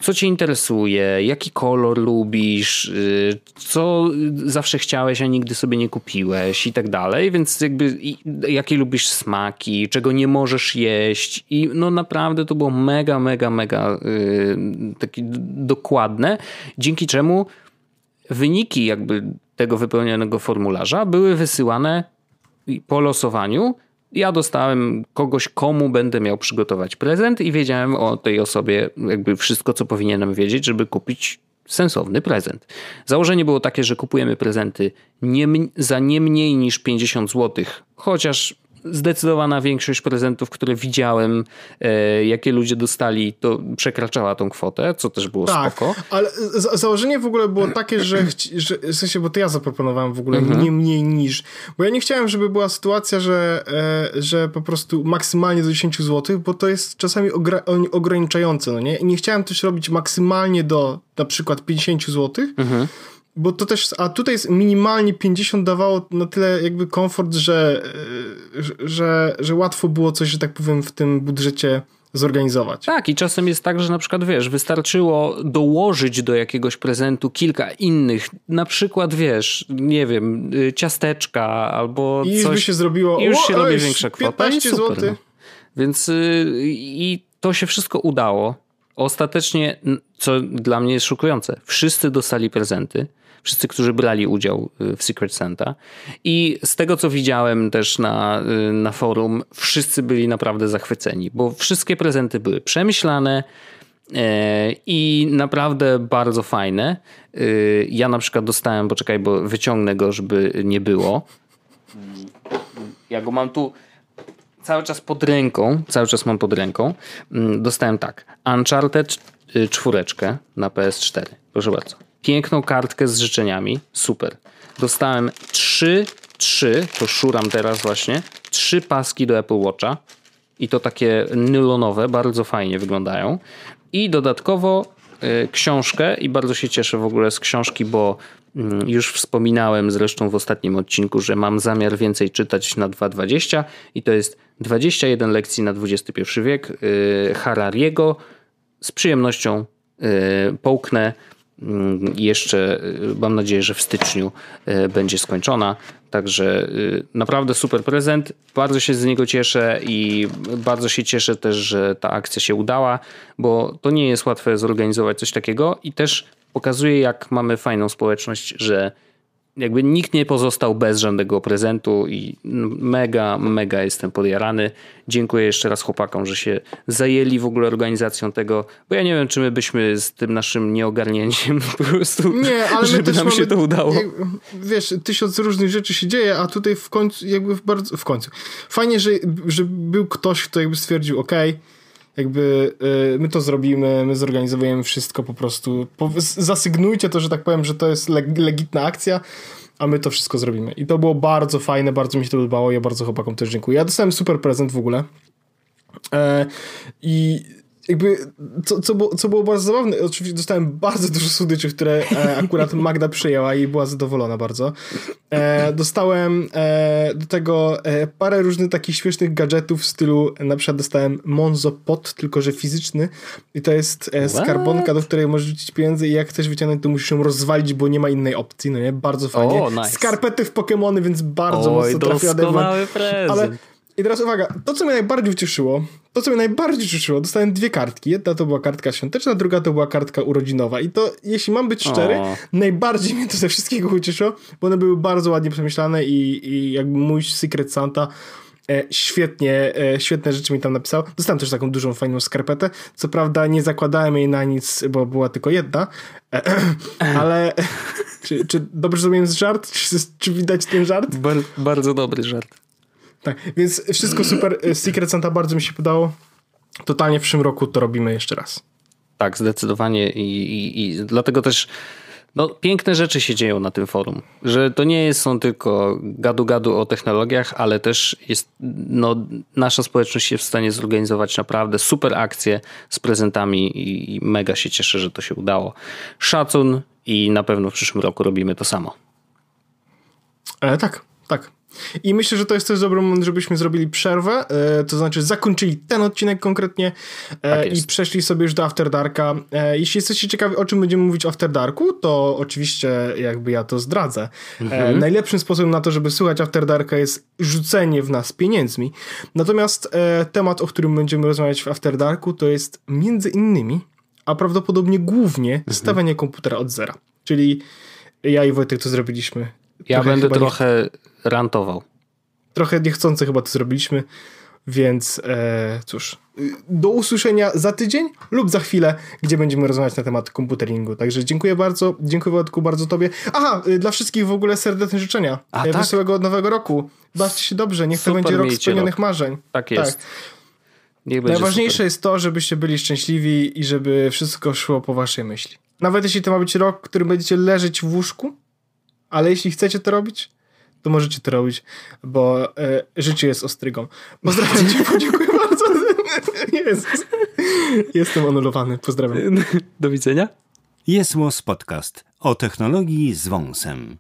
co cię interesuje, jaki kolor lubisz, y, co zawsze chciałeś, a nigdy sobie nie kupiłeś i tak dalej, więc jakby jakie lubisz smaki, czego nie możesz jeść. I no naprawdę to było mega, mega, mega takie dokładne, dzięki czemu wyniki jakby tego wypełnionego formularza były wysyłane po losowaniu. Ja dostałem kogoś, komu będę miał przygotować prezent i wiedziałem o tej osobie jakby wszystko, co powinienem wiedzieć, żeby kupić sensowny prezent. Założenie było takie, że kupujemy prezenty nie, za nie mniej niż 50 zł, chociaż zdecydowana większość prezentów, które widziałem, e, jakie ludzie dostali, to przekraczała tą kwotę, co też było tak, spoko.
ale założenie w ogóle było takie, że, że w sensie, bo to ja zaproponowałem w ogóle mhm. nie mniej niż, bo ja nie chciałem, żeby była sytuacja, że, e, że po prostu maksymalnie do 10 zł, bo to jest czasami ograniczające, no nie? I nie chciałem też robić maksymalnie do na przykład 50 zł, mhm bo to też, a tutaj jest minimalnie 50 dawało na tyle jakby komfort, że, e, że, że łatwo było coś, że tak powiem, w tym budżecie zorganizować.
Tak, i czasem jest tak, że na przykład wiesz, wystarczyło dołożyć do jakiegoś prezentu kilka innych, na przykład wiesz, nie wiem, y, ciasteczka albo
I
coś.
by się zrobiło.
I już się robi większa kwota. 15 zł. No. Więc y, i to się wszystko udało. Ostatecznie, co dla mnie jest szokujące, wszyscy dostali prezenty wszyscy, którzy brali udział y, w Secret Santa. I z tego, co widziałem też na, y, na forum, wszyscy byli naprawdę zachwyceni, bo wszystkie prezenty były przemyślane, e, i naprawdę bardzo fajne. Y, ja na przykład dostałem, poczekaj, bo wyciągnę go, żeby nie było. Ja go mam tu cały czas pod ręką, cały czas mam pod ręką. Mm, dostałem tak, Uncharted czwóreczkę na PS4. Proszę bardzo piękną kartkę z życzeniami. Super. Dostałem trzy, trzy, to szuram teraz właśnie, trzy paski do Apple Watcha i to takie nylonowe, bardzo fajnie wyglądają. I dodatkowo książkę i bardzo się cieszę w ogóle z książki, bo mm, już wspominałem zresztą w ostatnim odcinku, że mam zamiar więcej czytać na 2.20 i to jest 21 lekcji na XXI wiek Harariego. Z przyjemnością połknę Mm, jeszcze y, mam nadzieję, że w styczniu y, będzie skończona. Także y, naprawdę super prezent. Bardzo się z niego cieszę i bardzo się cieszę też, że ta akcja się udała, bo to nie jest łatwe zorganizować coś takiego i też pokazuje, jak mamy fajną społeczność, że jakby nikt nie pozostał bez żadnego prezentu i mega, mega jestem podjarany. Dziękuję jeszcze raz chłopakom, że się zajęli w ogóle organizacją tego, bo ja nie wiem, czy my byśmy z tym naszym nieogarnięciem po prostu, nie, ale żeby nam się to udało. Jak,
wiesz, tysiąc różnych rzeczy się dzieje, a tutaj w końcu, jakby w bardzo, w końcu. Fajnie, że, że był ktoś, kto jakby stwierdził, okej, okay, jakby y, my to zrobimy, my zorganizujemy wszystko po prostu. Zasygnujcie to, że tak powiem, że to jest leg legitna akcja, a my to wszystko zrobimy. I to było bardzo fajne, bardzo mi się to podobało, ja bardzo chłopakom też dziękuję. Ja dostałem super prezent w ogóle. E, I jakby, co, co, było, co było bardzo zabawne, oczywiście dostałem bardzo dużo słodyczy, które e, akurat Magda przyjęła i była zadowolona bardzo. E, dostałem e, do tego e, parę różnych takich śmiesznych gadżetów w stylu, na przykład dostałem Monzo Pot, tylko że fizyczny i to jest e, skarbonka, do której możesz rzucić pieniądze i jak chcesz wyciągnąć, to musisz ją rozwalić, bo nie ma innej opcji, no nie? Bardzo fajnie. O, nice. Skarpety w Pokémony, więc bardzo Oj, mocno trafione.
Ale
i teraz uwaga, to co mnie najbardziej ucieszyło, to co mnie najbardziej ucieszyło, dostałem dwie kartki. Jedna to była kartka świąteczna, druga to była kartka urodzinowa. I to, jeśli mam być szczery, o. najbardziej mnie to ze wszystkiego ucieszyło, bo one były bardzo ładnie przemyślane i, i jakby mój Secret Santa e, świetnie, e, świetne rzeczy mi tam napisał. Dostałem też taką dużą, fajną skarpetę. Co prawda nie zakładałem jej na nic, bo była tylko jedna, e, ale czy, czy dobrze zrobiłem żart? Czy, czy widać ten żart?
Bar bardzo dobry żart.
Tak, więc wszystko super. Secret Santa bardzo mi się podało. Totalnie w przyszłym roku to robimy jeszcze raz.
Tak, zdecydowanie i, i, i dlatego też no, piękne rzeczy się dzieją na tym forum, że to nie jest, są tylko gadu-gadu o technologiach, ale też jest, no, nasza społeczność jest w stanie zorganizować naprawdę super akcje z prezentami i, i mega się cieszę, że to się udało. Szacun i na pewno w przyszłym roku robimy to samo.
E, tak, tak. I myślę, że to jest też dobry moment, żebyśmy zrobili przerwę, e, to znaczy zakończyli ten odcinek konkretnie e, tak i przeszli sobie już do After Darka. E, jeśli jesteście ciekawi, o czym będziemy mówić w After Darku, to oczywiście jakby ja to zdradzę. Mhm. Najlepszym sposobem na to, żeby słuchać After Darka jest rzucenie w nas pieniędzmi. Natomiast temat, o którym będziemy rozmawiać w After Darku, to jest między innymi, a prawdopodobnie głównie mhm. stawianie komputera od zera. Czyli ja i Wojtek to zrobiliśmy.
Ja Trochę będę trochę nie rantował.
Trochę niechcący chyba to zrobiliśmy, więc e, cóż. Do usłyszenia za tydzień lub za chwilę, gdzie będziemy rozmawiać na temat komputeringu. Także dziękuję bardzo, dziękuję Władku bardzo tobie. Aha, y, dla wszystkich w ogóle serdeczne życzenia. A, e, tak? Wesołego nowego roku. Bawcie się dobrze, niech Super to będzie rok spełnionych rok. marzeń.
Tak jest. Tak.
Najważniejsze super. jest to, żebyście byli szczęśliwi i żeby wszystko szło po waszej myśli. Nawet jeśli to ma być rok, w którym będziecie leżeć w łóżku, ale jeśli chcecie to robić, to możecie to robić, bo e, życie jest ostrygą. Pozdrawiam cię, dziękuję bardzo. Jezus. Jestem anulowany. Pozdrawiam.
Do widzenia.
Jest Podcast o technologii z wąsem.